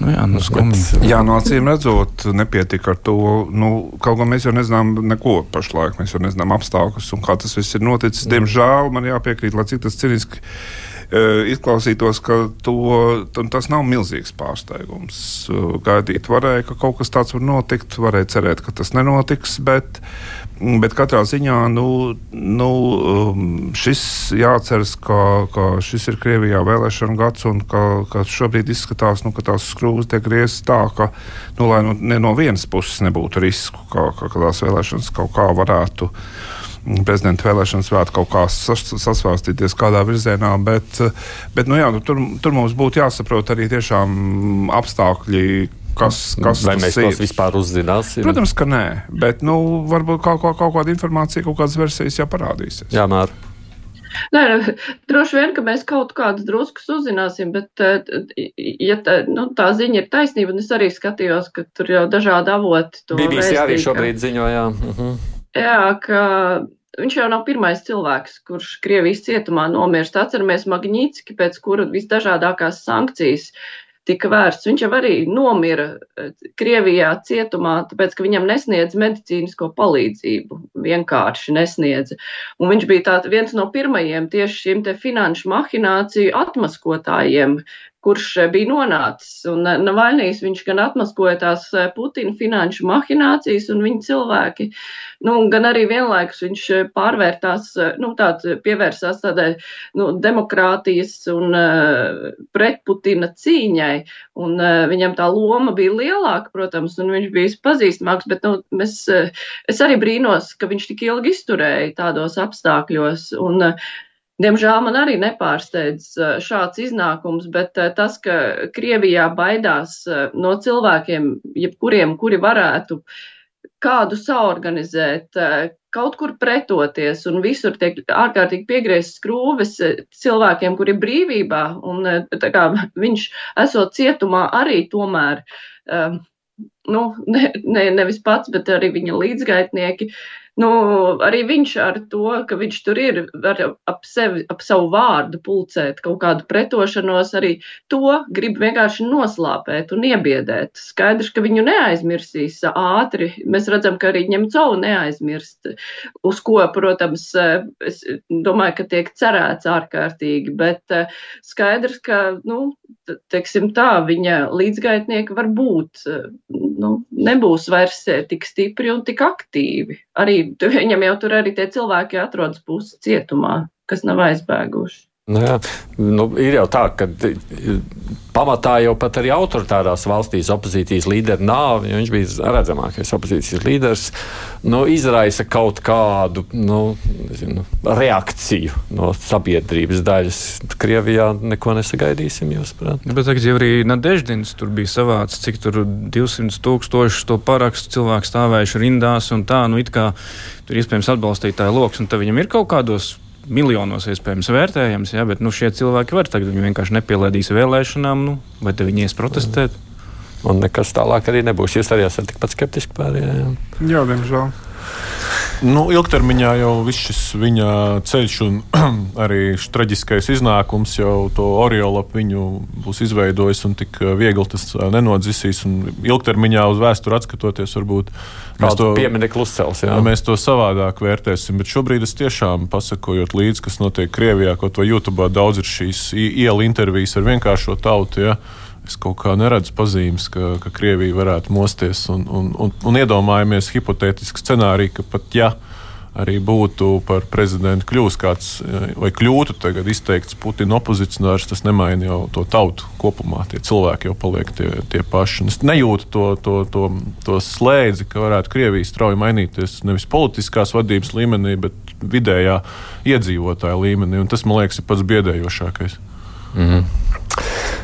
Nu, jā, nu, bet, jā, no acīm redzot, nepietika ar to. Nu, kaut gan mēs jau nezinām neko pašlaik, mēs jau nezinām apstākļus un kā tas viss ir noticis. Diemžēl man jāpiekrīt, lai cik tas ciniski uh, izklausītos, ka to, tas nav milzīgs pārsteigums. Uh, gaidīt varēja, ka kaut kas tāds var notikt, varēja cerēt, ka tas nenotiks. Bet, Bet katrā ziņā nu, nu, um, šis jāatceras, ka, ka šis ir Krievijā vēlēšana gads un ka, ka šobrīd izskatās, nu, ka tās skrūves tiek grieztas tā, ka nu, lai nu, ne no vienas puses nebūtu risku, ka, ka, ka tās vēlēšanas kaut kā varētu prezidenta vēlēšanas varētu kaut kā sasvārstīties kādā virzienā. Bet, bet nu jā, nu, tur, tur mums būtu jāsaprot arī tiešām apstākļi, kas, kas Vai mēs ir. tos vispār uzzināsim? Protams, ka nē, bet nu, varbūt kaut, kaut, kaut kāda informācija, kaut kādas versijas jau parādīsies. Jā, Māra. Nē, droši vien, ka mēs kaut kādus druskus uzzināsim, bet, eh, ja tā, nu, tā ziņa ir taisnība, un es arī skatījos, ka tur jau dažādi avoti to BBC arī šobrīd ziņojā. Uh -huh. Jā, ka viņš jau nav pirmais cilvēks, kurš Krievijas cietumā nomirst. Atceramies Magnītski, pēc kura visdažādākās sankcijas tika vērsts. Viņš jau arī nomira eh, Krievijā cietumā, tāpēc, ka viņam nesniedz medicīnisko palīdzību. Vienkārši nesniedz. Un viņš bija tāds viens no pirmajiem tieši te finanšu mahināciju atmaskotājiem, kurš eh, bija nonācis. Un eh, Navaļnijas viņš gan atmaskoja tās eh, Putina finanšu mahinācijas un viņa cilvēki, nu, gan arī vienlaikus viņš pārvērtās, nu, tāds pievērsās tādai, nu, demokrātijas un uh, pretputina cīņai. Un uh, viņam tā loma bija lielāka, protams, un viņš bija pazīstamāks, bet, nu, mēs, es arī brīnos, ka viņš tik ilgi izturēja tādos apstākļos. Un, uh, Diemžēl man arī nepārsteidz uh, šāds iznākums, bet uh, tas, ka Krievijā baidās uh, no cilvēkiem, jebkuriem, kuri varētu kādu saorganizēt, uh, kaut kur pretoties, un visur tiek ārkārtīgi piegrieztas skrūves uh, cilvēkiem, kuri ir brīvībā, un uh, kā viņš esot cietumā arī tomēr, nu, ne, ne, nevis pats, bet arī viņa līdzgaitnieki, Nu, arī viņš ar to, ka viņš tur ir, var ap, sevi, ap savu vārdu pulcēt kaut kādu pretošanos, arī to grib vienkārši noslāpēt un iebiedēt. Skaidrs, ka viņu neaizmirsīs ātri. Mēs redzam, ka arī ņemcovu neaizmirst, uz ko, protams, es domāju, ka tiek cerēts ārkārtīgi, bet skaidrs, ka, nu, teiksim tā, viņa līdzgaitnieki var būt, nu, nebūs vairs tik stipri un tik aktīvi. Arī viņam jau tur arī tie cilvēki atrodas pusi cietumā, kas nav aizbēguši. Nu, jā, nu, ir jau tā, ka pamatā jau pat arī autoritārās valstīs opozīcijas līderi nav. Viņš bija redzamākais opozīcijas līderis. Nu, izraisa kaut kādu nu, nezinu, reakciju no sabiedrības daļas. Krievijā neko nesagaidīsim, jūs prāt. Bet tagad jau arī Nadeždins tur bija savāds, cik tur 200 tūkstoši to parakstu cilvēku stāvējuši rindās un tā, nu it kā tur iespējams atbalstītāju lokus, un tad viņam ir kaut kādos miljonos iespējams vērtējams, ja, bet nu, šie cilvēki var tagad vienkārši nepielaidīs vēlēšanām, nu, vai te viņi ies protestēt. Un nekas tālāk arī nebūs. Jūs arī esat tikpat skeptiski pārējiem. Jā, diemžēl. Nu, ilgtermiņā jau viss šis viņa ceļš un arī traģiskais iznākums jau to Oriola viņu būs izveidojis un tik viegli tas nenodzisīs. Ilgtermiņā uz vēsturi atskatoties, varbūt mēs to pieminiektu uzcels. Jā. Mēs to savādāk vērtēsim, bet šobrīd es tiešām pasakojot līdzi, kas notiek Krievijā, kaut vai YouTube daudz ir šīs iela intervijas ar vienkāršo tautu. Ja? Es kaut kā neredzu pazīmes, ka, ka Krievija varētu mosties un, un, un, un iedomājamies hipotētisku scenāriju, ka pat ja arī būtu par prezidentu kļūst kāds vai kļūtu tagad izteikts Putina opozicionārs, tas nemaina jau to tautu kopumā. Tie cilvēki jau paliek tie, tie paši. Un es nejūtu to, to, to, to slēdzi, ka varētu Krievija strauji mainīties nevis politiskās vadības līmenī, bet vidējā iedzīvotāja līmenī. Un tas, man liekas, ir pats biedējošākais. -hmm.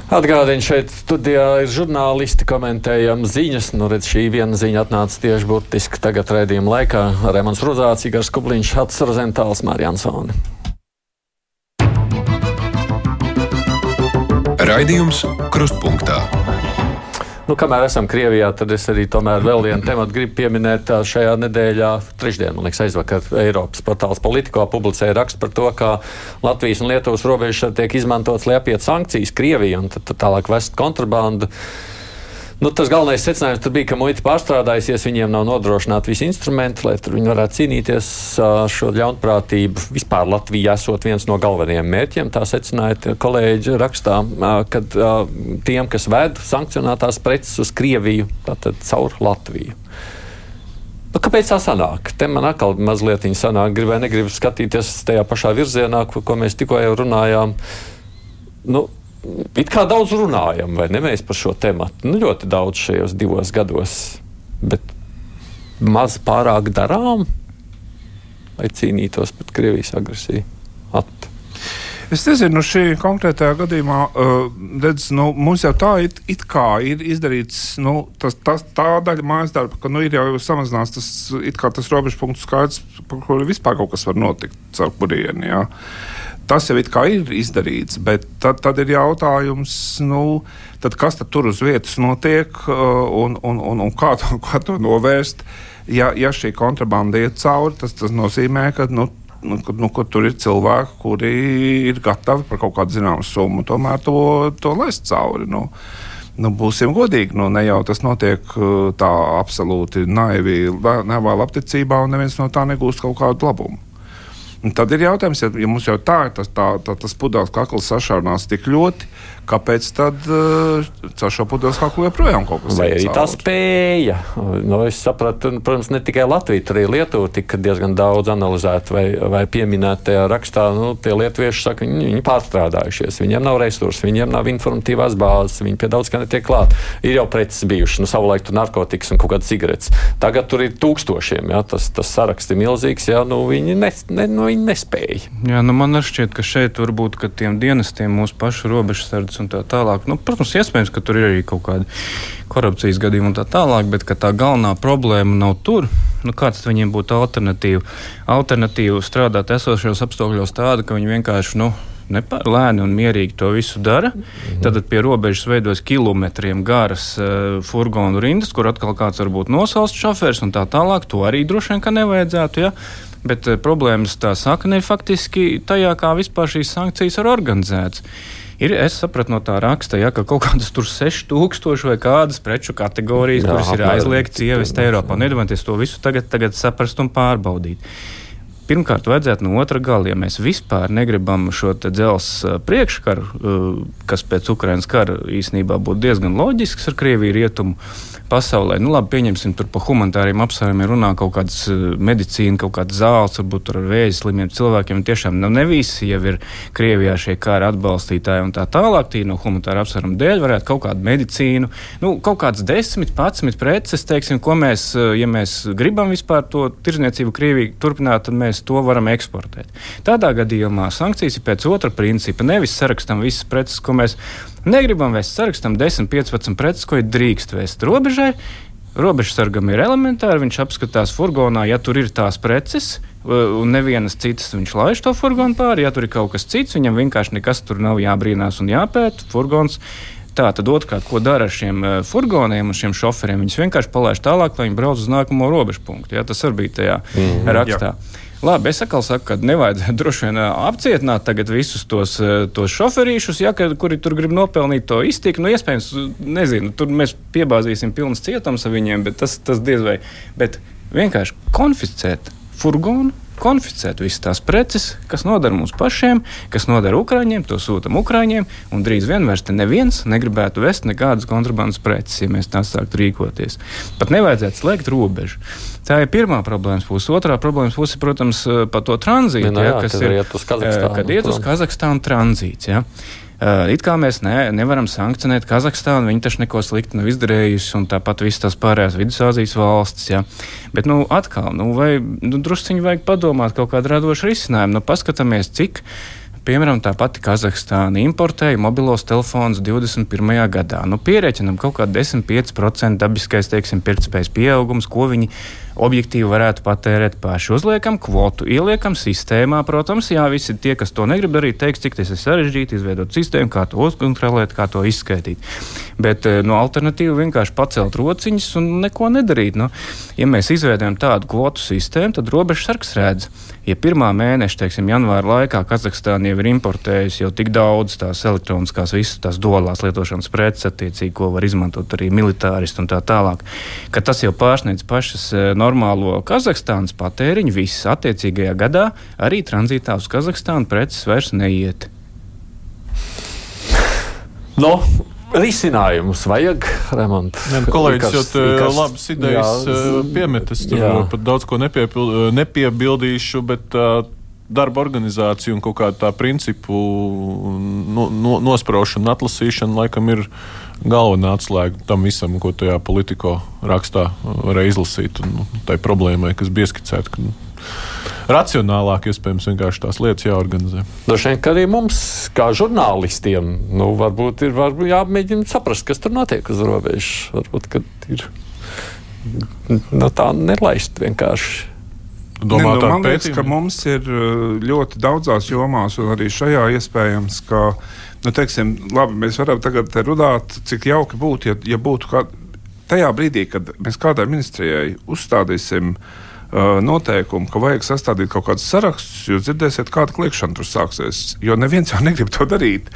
Atgādini, šeit studijā ir žurnālisti, komentējam ziņas. Nu, redz, šī viena ziņa atnāca tieši burtiski tagad raidījuma laikā. Remons Ruzāts, Igars Kubliņš, Hats Rozentāls, Mārjansoni. Raidījums Krustpunktā. Nu, kamēr esam Krievijā, tad es arī tomēr vēl vienu tematu gribu pieminēt. Šajā nedēļā, trešdien, man liekas, aizvakar Eiropas portāls Politico publicēja rakstu par to, kā Latvijas un Lietuvas robežas tiek izmantotas, lai apietu sankcijas Krieviju un tad, tad tālāk vest kontrabandu. Nu, tas galvenais secinājums bija, ka muita pārstrādājusies, viņiem nav nodrošināti visi instrumenti, lai viņi varētu cīnīties ar šo ļaunprātību. Vispār Latvija esot viens no galvenajiem mērķiem, tā secināja kolēģi rakstā, kad tiem, kas ved sankcionētās preces uz Krieviju, tātad caur Latviju. Nu, kāpēc tā sanāk? Te man atkal mazliet sanāk, gribēju, negribu skatīties tajā pašā virzienā, ko, ko mēs tikko jau runājām. Nu, it kā daudz runājam, vai ne mēs par šo tēmu? Nu, ļoti daudz šajos divos gados, bet maz pārāk darām. lai cīnītos pret Krievijas agresiju. At. Es nezinu, nu šī konkrētajā gadījumā, uh, redz, nu, mums jau tā it, it kā ir izdarīts nu, tas, tas, tā daļa mājas darba, ka nu, ir jau samazināts tas, tas robežu punktu skaits, par kuru vispār kaut kas var notikt caur kurieni. Jā. Tas jau ir izdarīts, bet tad, tad ir jautājums, nu, tad kas tad tur uz vietas notiek uh, un, un, un, un kā, to, kā to novērst. Ja, ja šī kontrabanda iet cauri, tas, tas nozīmē, ka nu, nu, nu, tur ir cilvēki, kuri ir gatavi par kaut kādu zināmu summu tomēr to, to laist cauri. Nu. Nu, būsim godīgi, nu, ne jau tas notiek uh, tā absolūti naivi, nevēl apticībā, un neviens no tā negūst kaut kādu labumu. Un tad ir jautājums, ja, ja mums jau tā ir tas, tā, tā, tas pudeles kakls sašaurināts tik ļoti, kāpēc tad uh, caur šo pudeles kaklu joprojām kaut kas Vai arī tā spēja? Nu, es sapratu, protams, ne tikai Latvija, tur arī Lietuva tika diezgan daudz analizēta vai, vai pieminēta tajā rakstā. Nu, tie lietuvieši saka, viņi, viņi pārstrādājušies, viņiem nav resursu, viņiem nav informatīvās bāzes, viņi pie daudz kā netiek klāt. Ir jau preces bijušas, nu, savulaik tur narkotikas un kaut kādas cigaretes. Tagad tur ir tūkstošiem, ja, tas, tas saraksts ir milzīgs, ja nu, viņi, ne, ne, nu, viņi nespēja. Jā, nu, man šķiet, ka šeit varbūt ka tiem dienestiem mūsu pašu robežsardze un tā tālāk. Nu, protams, iespējams, ka tur ir arī kaut kāda korupcijas gadījuma un tā tālāk, bet tā galvenā problēma nav tur. Nu, kāds viņiem būtu alternatīva? Alternatīva strādāt esošajos apstākļos tāda, ka viņi vienkārši. Nu, Nepār, lēni un mierīgi to visu dara. Mhm. Tad pie robežas veidojas kilometriem garas uh, furgonu rindas, kur atkal kāds var būt nosausts šofērs un tā tālāk. To arī droši vien nevajadzētu. Ja? Bet uh, problēmas tā sakne ir faktiski tajā, kā vispār šīs sankcijas ir organizētas. Ir, es sapratu no tā raksta, ja, ka kaut kādas tur 6000 vai kādas preču kategorijas, Jā, kuras ir aizliegts ievest Eiropā. Nedomājieties to visu tagad, tagad saprast un pārbaudīt. Pirmkārt, vajadzētu no otra gala, ja mēs vispār negribam šo dzelzceļa priekškaru, kas pēc Ukraiņas kara īstenībā būtu diezgan loģisks ar Krieviju rietumu pasaulē. Nu, labi, pieņemsim, tur par humanitāriem apsvērumiem runā kaut kādas medicīna, kaut kādas zāles, varbūt ar vēzi slimiem cilvēkiem. Tiešām nu, ne visi jau ir Krievijā šie kara atbalstītāji un tā tālāk. Tī no humanitāra apsvēruma dēļ varētu kaut kādu medicīnu, nu, kaut kādas desmit, patsmit preces, teiksim, ko mēs, ja mēs gribam vispār to tirzniecību Krievijā turpināt, tad mēs to varam eksportēt. Tādā gadījumā sankcijas ir pēc otra principa. Nevis sarakstam visas preces, ko mēs Negribam vēst sarakstam 10, 15 preces, ko ir drīkst vēst robežai. Robežsargam ir elementāri, viņš apskatās furgonā, ja tur ir tās preces, un nevienas citas viņš laiž to furgonu pāri. Ja tur ir kaut kas cits, viņam vienkārši nekas tur nav jābrīnās un jāpēta. Furgons Tā tad otrkārt, ko dara ar šiem uh, furgoniem un šiem šoferiem? Viņus vienkārši palaiž tālāk, lai viņi brauc uz nākamo robežu punktu. Jā, tas arī bija tajā mm -hmm, rakstā. Jā. Labi, es atkal saku, ka nevajadzētu droši vien apcietināt tagad visus tos, tos šoferīšus, ja, kuri tur grib nopelnīt to iztiku. Nu, iespējams, nezinu, tur mēs piebāzīsim pilnas cietums ar viņiem, bet tas, tas diez vai. Bet vienkārši konfiscēt furgonu konfiscēt visas tās preces, kas noder mums pašiem, kas noder Ukrāņiem, to sūtām Ukrāņiem, un drīz vien vairs neviens negribētu vest nekādas kontrabandas preces, ja mēs tā sāktu rīkoties. Pat nevajadzētu slēgt robežu. Tā ir pirmā problēmas puse. Otrā problēmas puse, protams, par to tranzītu, ja, jā, kas ir iet uz Kazahstānu. Kad iet uz Kazahstānu tranzīts. Ja. Uh, it kā mēs ne, nevaram sankcionēt Kazahstānu, viņi taču neko sliktu nav izdarījusi, un tāpat visas tās pārējās Vidusāzijas valstis. Ja. Bet, nu, atkal, nu, vai nu, drusciņi vajag padomāt kaut kādu radošu risinājumu. Nu, paskatāmies, cik. Piemēram, tā pati Kazahstāna importēja mobilos telefonus 21. gadā. Nu, pierēķinam kaut kādu 10-5% dabiskais, teiksim, pirktspējas pieaugums, ko viņi objektīvi varētu patērēt paši. Uzliekam kvotu, ieliekam sistēmā, protams, jā, visi tie, kas to negrib darīt, teiks, cik tas ir sarežģīti, izveidot sistēmu, kā to uzkontrolēt, kā to izskaidrot. Bet eh, no alternatīva vienkārši pacelt rociņas un neko nedarīt. Nu, ja mēs izveidojam tādu kvotu sistēmu, tad robežsargs redz, ja pirmā mēneša, teiksim, janvāra laikā Kazahstāna jau ir importējusi jau tik daudz tās elektroniskās, visas tās dolās lietošanas preces, attiecīgi, ko var izmantot arī militāristi un tā tālāk, ka tas jau pārsniedz pašas eh, normālo Kazahstānas patēriņu, visas attiecīgajā gadā arī tranzītā uz Kazahstānu preces vairs neiet. No. Risinājumus vajag remontēt. Nu, kolēģis jau tādu labas idejas jā, piemetas. Tur jā. pat daudz ko nepiebildīšu, bet uh, darba organizācija un kaut kāda tā principu no, no, nospraušana un atlasīšana laikam ir galvenā atslēga tam visam, ko tajā politikā rakstā var izlasīt. Un, nu, tai problēmai, kas bija skicēta. racionālāk, iespējams, vienkārši tās lietas jāorganizē. Droši vien, ka arī mums, kā žurnālistiem, nu, varbūt ir varbūt jāmēģina saprast, kas tur notiek uz robežas. Varbūt, ka ir nu, tā nelaist vienkārši. ne, Domā, nu, tādu man liekas, ka mums ir uh, ļoti daudzās jomās, un arī šajā iespējams, ka nu, teiksim, labi, mēs varam tagad runāt, cik jauki būtu, ja, ja būtu kā, tajā brīdī, kad mēs kādai ministrijai uzstādīsim noteikumu, ka vajag sastādīt kaut kādus sarakstus, jūs dzirdēsiet, kāda kliēkšana tur sāksies. Jo neviens jau negrib to darīt.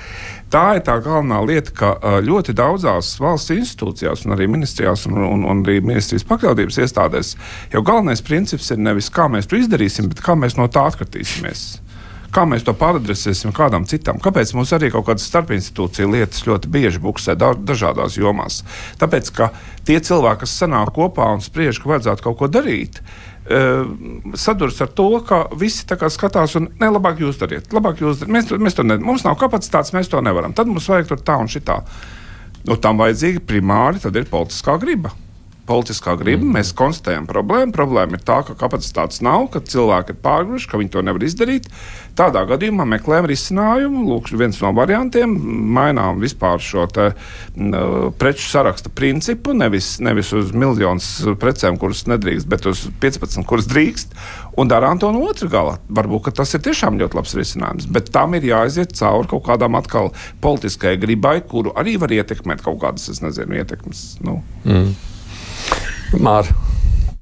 Tā ir tā galvenā lieta, ka ļoti daudzās valsts institūcijās, un arī ministrijās, un, un, un arī ministrijas pakļautības iestādēs, jau galvenais princips ir nevis kā mēs to izdarīsim, bet kā mēs no tā atkritīsimies. Kā mēs to pāradresēsim kādam citam? Kāpēc mums arī kaut kādas starpinstitūcija lietas ļoti bieži buksē da dažādās jomās? Tāpēc, ka tie cilvēki, kas sanāk kopā un spriež, ka vajadzētu kaut ko darīt, eh, saduras ar to, ka visi skatās, un ne, labāk jūs dariet, labāk jūs dariet. Mēs, mēs to ne, mums nav kapacitātes, mēs to nevaram. Tad mums vajag tur tā un šitā. Nu, tam vajadzīga primāri ir politiskā griba. Politiskā griba, mm. mēs konstatējam problēmu. Problēma ir tā, ka kapacitātes nav, ka cilvēki ir pārgruši, ka viņi to nevar izdarīt. Tādā gadījumā meklējam risinājumu. Lūk, viens no variantiem - mainām vispār šo te, n, preču saraksta principu. Nevis, nevis uz miljonus precēm, kuras nedrīkst, bet uz 15, kuras drīkst. Un darām to no otras gala. Varbūt tas ir tiešām ļoti labs risinājums. Bet tam ir jāaiziet cauri kaut kādām atkal politiskajai gribai, kuru arī var ietekmēt kaut kādas, es nezinu, ietekmes. Nu. Māra.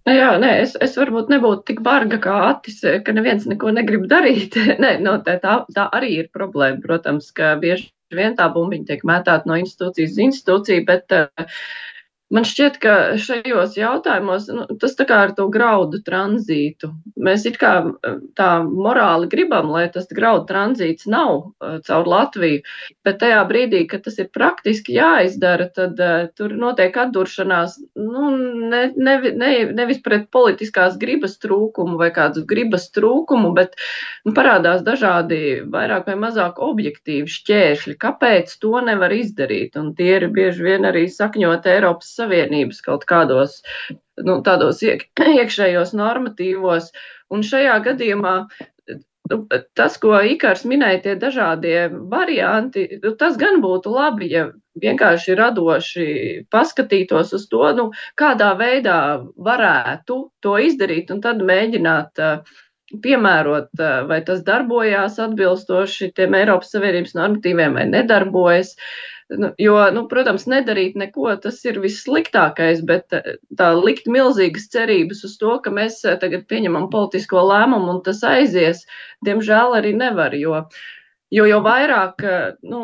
Nu Jā, nē, es, es varbūt nebūtu tik barga kā Atis, ka neviens neko negrib darīt. nē, no, tā, tā, tā arī ir problēma. Protams, ka bieži vien tā bumbiņa tiek mētāta no institūcijas uz institūciju, bet uh, man šķiet, ka šajos jautājumos nu, tas tā kā ar to graudu tranzītu. Mēs it kā uh, tā morāli gribam, lai tas graudu tranzīts nav uh, caur Latviju, bet tajā brīdī, kad tas ir praktiski jāizdara, tad uh, tur notiek atduršanās nu, ne, ne, ne, nevis pret politiskās gribas trūkumu vai kādu gribas trūkumu, bet nu, parādās dažādi vairāk vai mazāk objektīvi šķēršļi, kāpēc to nevar izdarīt. Un tie ir bieži vien arī sakņot Eiropas Savienības kaut kādos nu, tādos iek, iekšējos normatīvos. Un šajā gadījumā nu, tas, ko Ikars minēja, tie dažādie varianti, nu, tas gan būtu labi, ja vienkārši radoši paskatītos uz to, nu, kādā veidā varētu to izdarīt, un tad mēģināt uh, piemērot, uh, vai tas darbojās atbilstoši tiem Eiropas Savienības normatīviem vai nedarbojas. Nu, jo, nu, protams, nedarīt neko, tas ir vissliktākais, bet uh, tā likt milzīgas cerības uz to, ka mēs uh, tagad pieņemam politisko lēmumu un tas aizies, diemžēl arī nevar, jo Jo jau vairāk nu,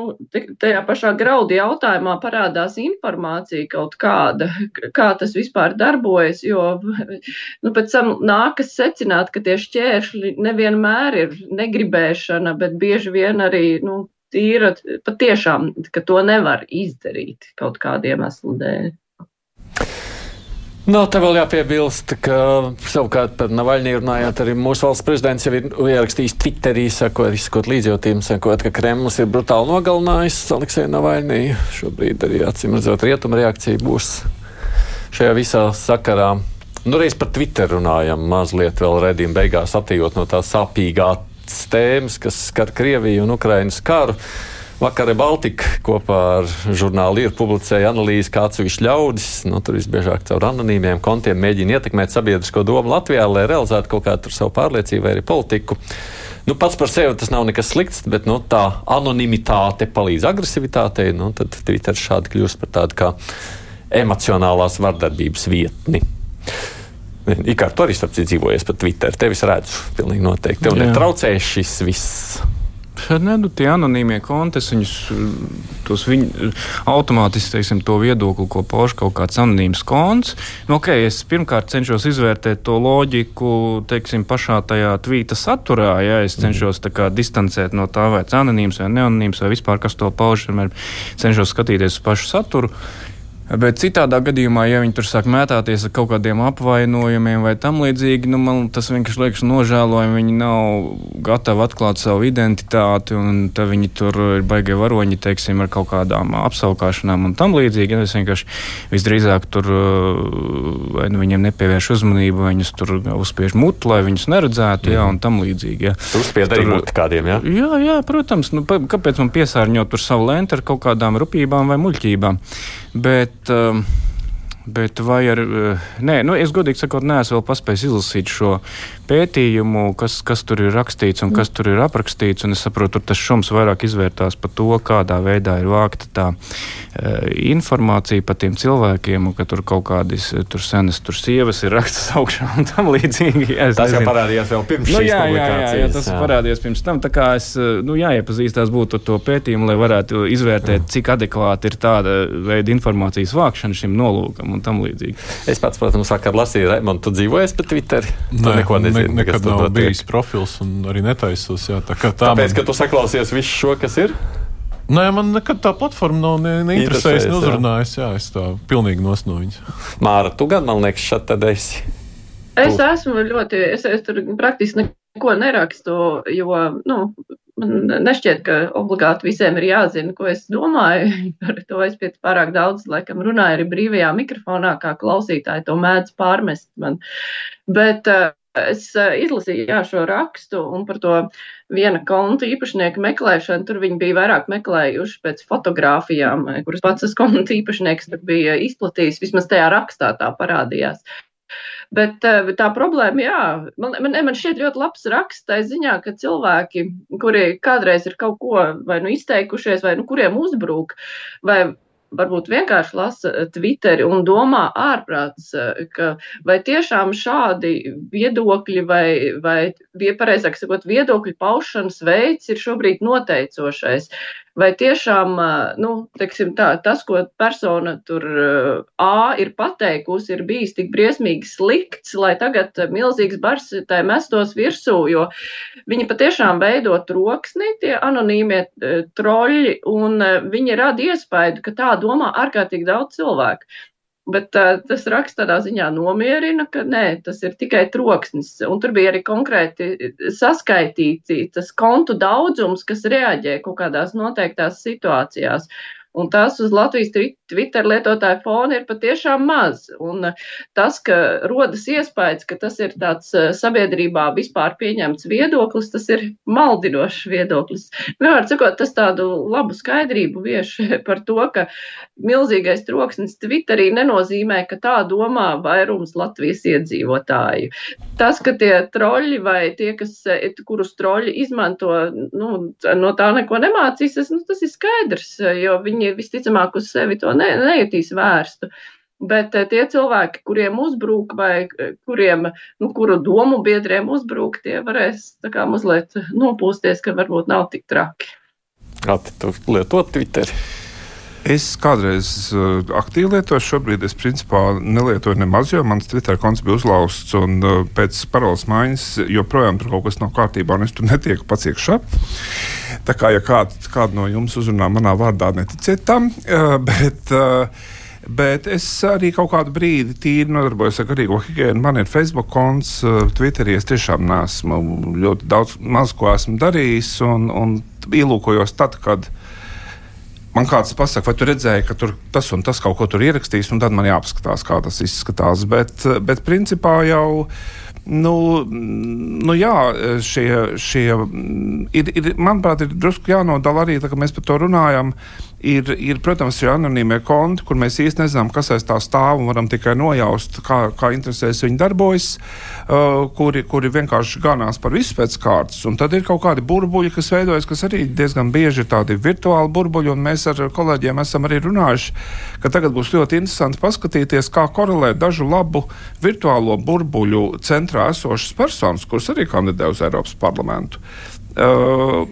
tajā pašā graudu jautājumā parādās informācija kaut kāda, kā tas vispār darbojas, jo nu, pēc tam nākas secināt, ka tie šķēršļi nevienmēr ir negribēšana, bet bieži vien arī nu, tīra patiešām, ka to nevar izdarīt kaut kādiem iemeslu dēļ. No, te vēl jāpiebilst, ka savukārt par Navaļņiju runājot, arī mūsu valsts prezidents jau ir ierakstījis Twitterī, sakot, izsakot līdzjūtību, sakot, ka Kremlis ir brutāli nogalinājis Aleksēju Navaļņiju. Šobrīd arī acīm redzot, rietuma reakcija būs šajā visā sakarā. Nu, reiz par Twitter runājam, mazliet vēl redzījuma beigās attīstot no tā sāpīgās tēmas, kas skar Krieviju un Ukrainas karu. Vakar Baltika kopā ar žurnālu ir publicēja analīzi, kā atsevišķi ļaudis, nu, tur visbiežāk caur anonīmiem kontiem, mēģina ietekmēt sabiedrisko domu Latvijā, lai realizētu kaut kādu savu pārliecību vai arī politiku. Nu, pats par sevi tas nav nekas slikts, bet nu, tā anonimitāte palīdz agresivitātei. Nu, tad Twitter šādi kļūst par tādu kā emocionālās vardarbības vietni. Ikā tu arī starp citu dzīvojies pa Twitter. Tevis redzu, pilnīgi noteikti. Tev Jā. netraucēs šis viss. Ne, nu, tie anonīmie konti, viņus viņu, automātiski teiksim, to viedokli, ko pauž kaut kāds anonīms konts. Nu, okay, es pirmkārt cenšos izvērtēt to loģiku teiksim, pašā tajā tvīta saturā. Ja, es cenšos kā, distancēt no tā, vai tas ir anonīms vai neanonīms, vai vispār kas to pauž. Vienmēr cenšos skatīties uz pašu saturu. Bet citādā gadījumā, ja viņi tur sāk mētāties ar kaut kādiem apvainojumiem vai tam līdzīgi, nu, man tas vienkārši liekas nožēlojami. Viņi nav gatavi atklāt savu identitāti, un tad viņi tur ir baigie varoņi, teiksim, ar kaut kādām apsaukāšanām un tam līdzīgi. Es vienkārši visdrīzāk tur vai nu viņiem nepievērš uzmanību, viņus tur uzspiež mutu, lai viņus neredzētu, mm. jā, un tam līdzīgi. Jā. Uzspiež arī mutu kādiem, jā? Jā, jā, protams. Nu, kāpēc man piesārņot tur savu lentu ar kaut kādām rupībām vai muļķībām? Bet, um, Bet vai ar. Eh, nē, nu, es godīgi sakot, neesmu vēl paspējis izlasīt šo pētījumu, kas, kas tur ir rakstīts un kas tur ir aprakstīts. Es saprotu, tur tas šums vairāk izvērtās par to, kādā veidā ir vākta tā uh, informācija par tiem cilvēkiem, un ka tur kaut kādas tur senas tur sievas ir rakstas augšā un tam līdzīgi. Jā, tas nezinu. jau parādījās vēl pirms nu, jā, jā, jā, jā, tas jā. parādījās pirms tam. Tā kā es, eh, nu, jāiepazīstās būtu ar to pētījumu, lai varētu izvērtēt, jā. cik adekvāti ir tāda veida informācijas vākšana šim nolūkam un tam līdzīgi. Es pats, protams, vakar lasīju, Raimond, tu dzīvojies pa Twitter. Nē, neko nezini. Ne, nekad nav bijis profils un arī netaisos. Jā, tā kā tā Tāpēc, man... ka tu saklausies visu šo, kas ir? Nē, man nekad tā platforma nav ne, neinteresējusi, neuzrunājusi. Jā, es tā pilnīgi nosnoņu. Māra, tu gan, man liekas, šeit tad esi. Es esmu ļoti, es, es tur praktiski neko nerakstu, jo, nu, man nešķiet, ka obligāti visiem ir jāzina, ko es domāju. Par to es pēc pārāk daudz, laikam, runāju arī brīvajā mikrofonā, kā klausītāji to mēdz pārmest man. Bet uh, es uh, izlasīju jā, šo rakstu un par to viena konta īpašnieku meklēšanu. Tur viņi bija vairāk meklējuši pēc fotografijām, kuras pats tas konta īpašnieks bija izplatījis. Vismaz tajā rakstā tā parādījās. Bet, eh, bet tā problēma, jā, man, man, man šķiet ļoti labs raksts tā ziņā, ka cilvēki, kuri kādreiz ir kaut ko vai nu izteikušies, vai nu kuriem uzbrūk, vai varbūt vienkārši lasa Twitteri un domā ārprāts, eh, ka vai tiešām šādi viedokļi vai, vai pareizāk sakot, viedokļu paušanas veids ir šobrīd noteicošais. Vai tiešām nu, tā, tas, ko persona tur A ir pateikusi, ir bijis tik briesmīgi slikts, lai tagad milzīgs bars tai mestos virsū, jo viņi patiešām veido troksni, tie anonīmie troļi, un viņi rada iespēju, ka tā domā ārkārtīgi daudz cilvēku. Bet uh, tas raksts tādā ziņā nomierina, ka nē, tas ir tikai troksnis. Un tur bija arī konkrēti saskaitīti tas kontu daudzums, kas reaģē kaut kādās noteiktās situācijās. Un tas uz Latvijas Twitter lietotāju fona ir patiešām maz. Un eh, tas, ka rodas iespējas, ka tas ir tāds eh, sabiedrībā vispār pieņemts viedoklis, tas ir maldinošs viedoklis. Vienmēr sakot, tas tādu labu skaidrību vieš par to, ka milzīgais troksnis Twitterī nenozīmē, ka tā domā vairums Latvijas iedzīvotāju. Tas, ka tie troļi vai tie, kas, eh, kurus troļi izmanto, nu, no tā neko nemācīsies, nu, tas ir skaidrs, jo viņi visticamāk uz sevi to ne, nejutīs vērstu. Bet eh, tie cilvēki, kuriem uzbrūk, vai eh, kuriem, nu, kuru domu biedriem uzbrūk, tie varēs tā kā mazliet nopūsties, ka varbūt nav tik traki. Kā tu lieto Twitter? Es kādreiz uh, aktīvi lietoju, šobrīd es principā nelietoju nemaz, jo mans Twitter konts bija uzlauzts. Un, uh, pēc paroles maiņas joprojām tur kaut kas nav kārtībā, un es tur netieku pats iekšā. Tā kā, ja kād no jums uzrunā manā vārdā, neticiet tam. Uh, bet, uh, Bet es arī kaut kādu brīdi tīri nodarbojos ar garīgo higiēnu. Man ir Facebook konts, Twitterī es tiešām nesmu ļoti daudz, maz ko esmu darījis. Un, un ielūkojos tad, kad uh, man kāds pasakā, vai tu redzēji, ka tur tas un tas kaut ko tur ierakstīs, un tad man jāpaskatās, kā tas izskatās. Bet, bet principā jau. Nu, nu jā, šie, šie ir, ir, manuprāt, ir drusku jānodala arī, tā, ka mēs par to runājam ir, ir, protams, šie anonīmie konti, kur mēs īstenībā nezinām, kas aiz tā stāv un varam tikai nojaust, kā, kā interesēs viņi darbojas, uh, kuri, kuri vienkārši ganās par visu pēc kārtas. Un tad ir kaut kādi burbuļi, kas veidojas, kas arī diezgan bieži ir tādi virtuāli burbuļi, un mēs ar kolēģiem esam arī runājuši, ka tagad būs ļoti interesanti paskatīties, kā korelē dažu labu virtuālo burbuļu centrā esošas personas, kuras arī kandidē uz Eiropas parlamentu. Uh,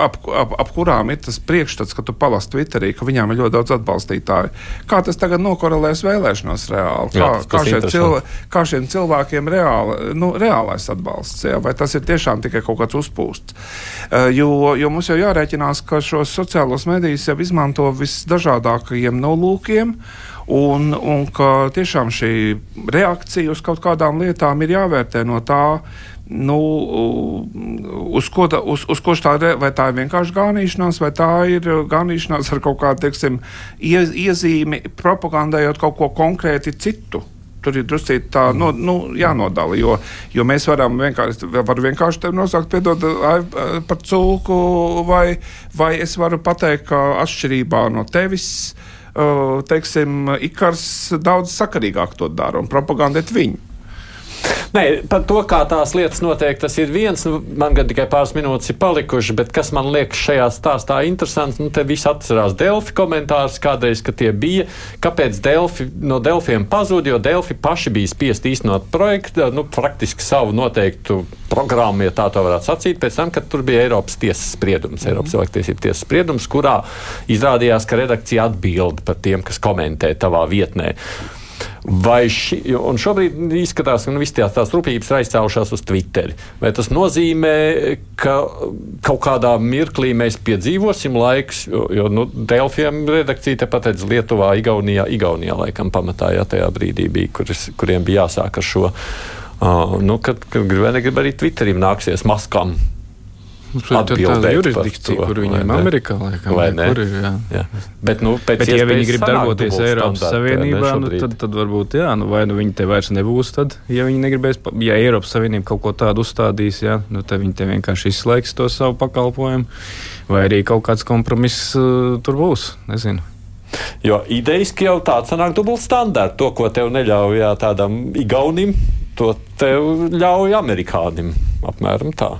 ap, ap, ap kurām ir tas priekšstats, ka tu palasi Twitterī, ka viņām ir ļoti daudz atbalstītāju. Kā tas tagad nokorelēs vēlēšanās reāli? Kā, jā, kā, šie cilv, kā šiem cilvēkiem reāli, nu, reālais atbalsts? Jā? Vai tas ir tiešām tikai kaut kāds uzpūsts? Uh, jo, jo mums jau jārēķinās, ka šos sociālos medijus jau izmanto visdažādākajiem nolūkiem. Un, un ka tiešām šī reakcija uz kaut kādām lietām ir jāvērtē no tā, nu, uz ko, tā, uz, uz ko tā, vai tā ir vienkārši gānīšanās, vai tā ir gānīšanās ar kaut kādu teiksim, ie, iezīmi, propagandējot kaut ko konkrēti citu. Tur ir drusku tā no, nu, jānodala, jo, jo mēs varam vienkārši, var vienkārši te nosaukt, piedod, par cūku, vai, vai es varu pateikt, ka atšķirībā no tevis, teiksim, Ikars daudz sakarīgāk to dara un propagandēt viņu. Nē, par to, kā tās lietas notiek, tas ir viens. Nu, man gan tikai pāris minūtes ir palikušas, bet kas man liekas šajā stāstā interesants, nu, te viss atcerās Delfi komentārus kādreiz, ka tie bija. Kāpēc Delfi no Delfiem pazuda? Jo Delfi paši bija spiest īstenot projektu, nu, praktiski savu noteiktu programmu, ja tā to varētu sacīt, pēc tam, kad tur bija Eiropas tiesas spriedums, Eiropas mhm. cilvēktiesību tiesas spriedums, kurā izrādījās, ka redakcija atbild par tiem, kas komentē tavā vietnē. Vai ši, un šobrīd izskatās, ka nu, visas tās, tās rūpības ir aizcēlušās uz Twitter. Vai tas nozīmē, ka kaut kādā mirklī mēs piedzīvosim laiks, jo, jo nu, Delfiem redakcija tepat redz Lietuvā, Igaunijā, Igaunijā laikam pamatā, ja tajā brīdī bija, kuris, kuriem bija jāsāk ar šo. Uh, nu, kad, kad grib vai negrib arī Twitterim nāksies maskām Tā ir tāda jurisdikcija, to, kur viņiem ir Amerikā. Laikam, vai ne? Kur ir, jā. Jā. Bet, nu, Bet ja viņi grib darboties Eiropas Savienībā, nu, tad, tad varbūt jā, nu, vai nu viņi te vairs nebūs. Tad, ja viņi negribēs, ja Eiropas Savienība kaut ko tādu uzstādīs, jā, nu, tad viņi te vienkārši izslēgs to savu pakalpojumu. Vai arī kaut kāds kompromiss uh, tur būs. Nezinu. Jo idejiski jau tāds sanāk dubultstandards. To, ko tev neļauj jā, tādam igaunim, to tev ļauj amerikānim. Apmēram tā.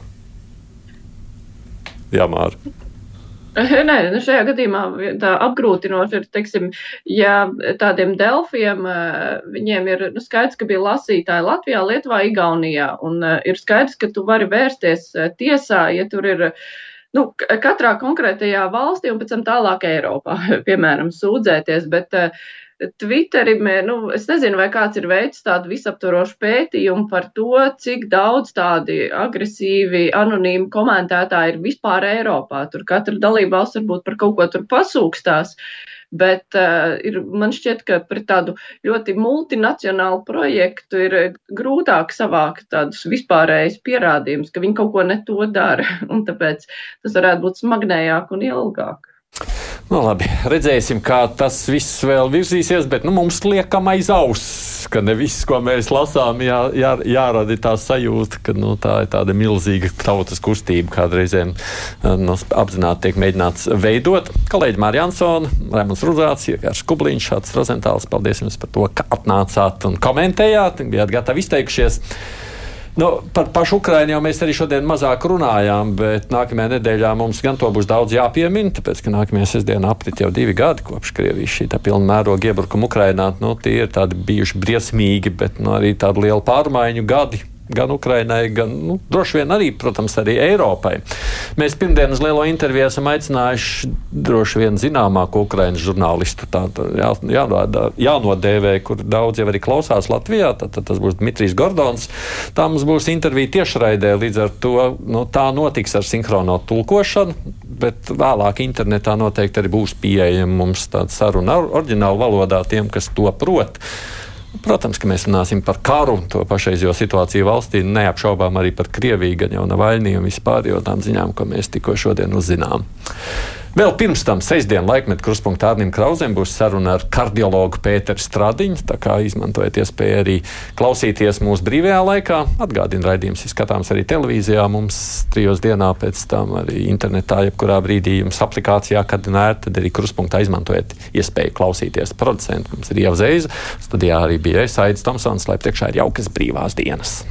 Jāmāra. Nē, nu šajā gadījumā tā apgrūtinoši ir, teiksim, ja tādiem delfiem viņiem ir nu, skaidrs, ka bija lasītāji Latvijā, Lietuvā, Igaunijā, un ir skaidrs, ka tu vari vērsties tiesā, ja tur ir. Nu, katrā konkrētajā valstī un pēc tam tālāk Eiropā, piemēram, sūdzēties, bet uh, Twitterim, nu, es nezinu, vai kāds ir veicis tādu visaptvarošu pētījumu par to, cik daudz tādi agresīvi, anonīmi komentētāji ir vispār Eiropā. Tur katra dalībvalsts varbūt par kaut ko tur pasūkstās. Bet uh, ir, man šķiet, ka par tādu ļoti multinacionālu projektu ir grūtāk savākt tādus vispārējus pierādījumus, ka viņi kaut ko ne to dara. Un tāpēc tas varētu būt smagnējāk un ilgāk. Nu, labi, redzēsim, kā tas viss vēl virzīsies, bet nu, mums liekam aiz auss, ka ne viss, ko mēs lasām, jā, jā, jārada tā sajūta, ka nu, tā ir tāda milzīga tautas kustība, kādreizēm nu, apzināti tiek mēģināts veidot. Kolēģi Mārija Ansona, Rēmons Ruzāts, Iekārs Kubliņš, Šāds Rozentāls, paldies jums par to, ka atnācāt un komentējāt, bijāt gatavi izteikšies. Nu, par pašu Ukraiņu jau mēs arī šodien mazāk runājām, bet nākamajā nedēļā mums gan to būs daudz jāpiemina, tāpēc, ka nākamajā sestdienā aprit jau divi gadi kopš Krievijas šī pilna mēroga iebrukuma Ukrainā. Nu, tie ir tādi bijuši briesmīgi, bet nu, arī tādi lieli pārmaiņu gadi gan Ukrainai, gan nu, droši vien arī, protams, arī Eiropai. Mēs pirmdienas lielo interviju esam aicinājuši droši vien zināmāko Ukraiņas žurnālistu. Tā jā, jānodā, jānodēvē, kur daudz jau arī klausās Latvijā. Tad, tad tas būs Dmitrijs Gordons. Tā mums būs intervija tiešraidē, līdz ar to nu, tā notiks ar sinhrono tulkošanu, bet vēlāk internetā noteikti arī būs pieejama mums tāda saruna oriģināla valodā tiem, kas to prot. Protams, ka mēs runāsim par karu, to pašreizējo situāciju valstī, neapšaubām arī par Krieviju, gan jau Navaļniju un vispār jau tām ziņām, ko mēs tikko šodien uzzinām. Vēl pirms tam sestdienas laikmetā kruspunktā Arnim Krausam būs saruna ar kardiologu Pēteru Stradiņu. Tā kā izmantojiet iespēju arī klausīties mūsu brīvajā laikā. Atgādina raidījums, ir skatāms arī televīzijā. Mums trijos dienā pēc tam arī internetā, jebkurā brīdī jums aplikācijā, kad nērt, tad arī kruspunktā izmantojiet iespēju klausīties. Producents mums ir Ieva Zeiza, studijā arī bija Aits Tomsons, lai priekšā ir jaukas brīvās dienas.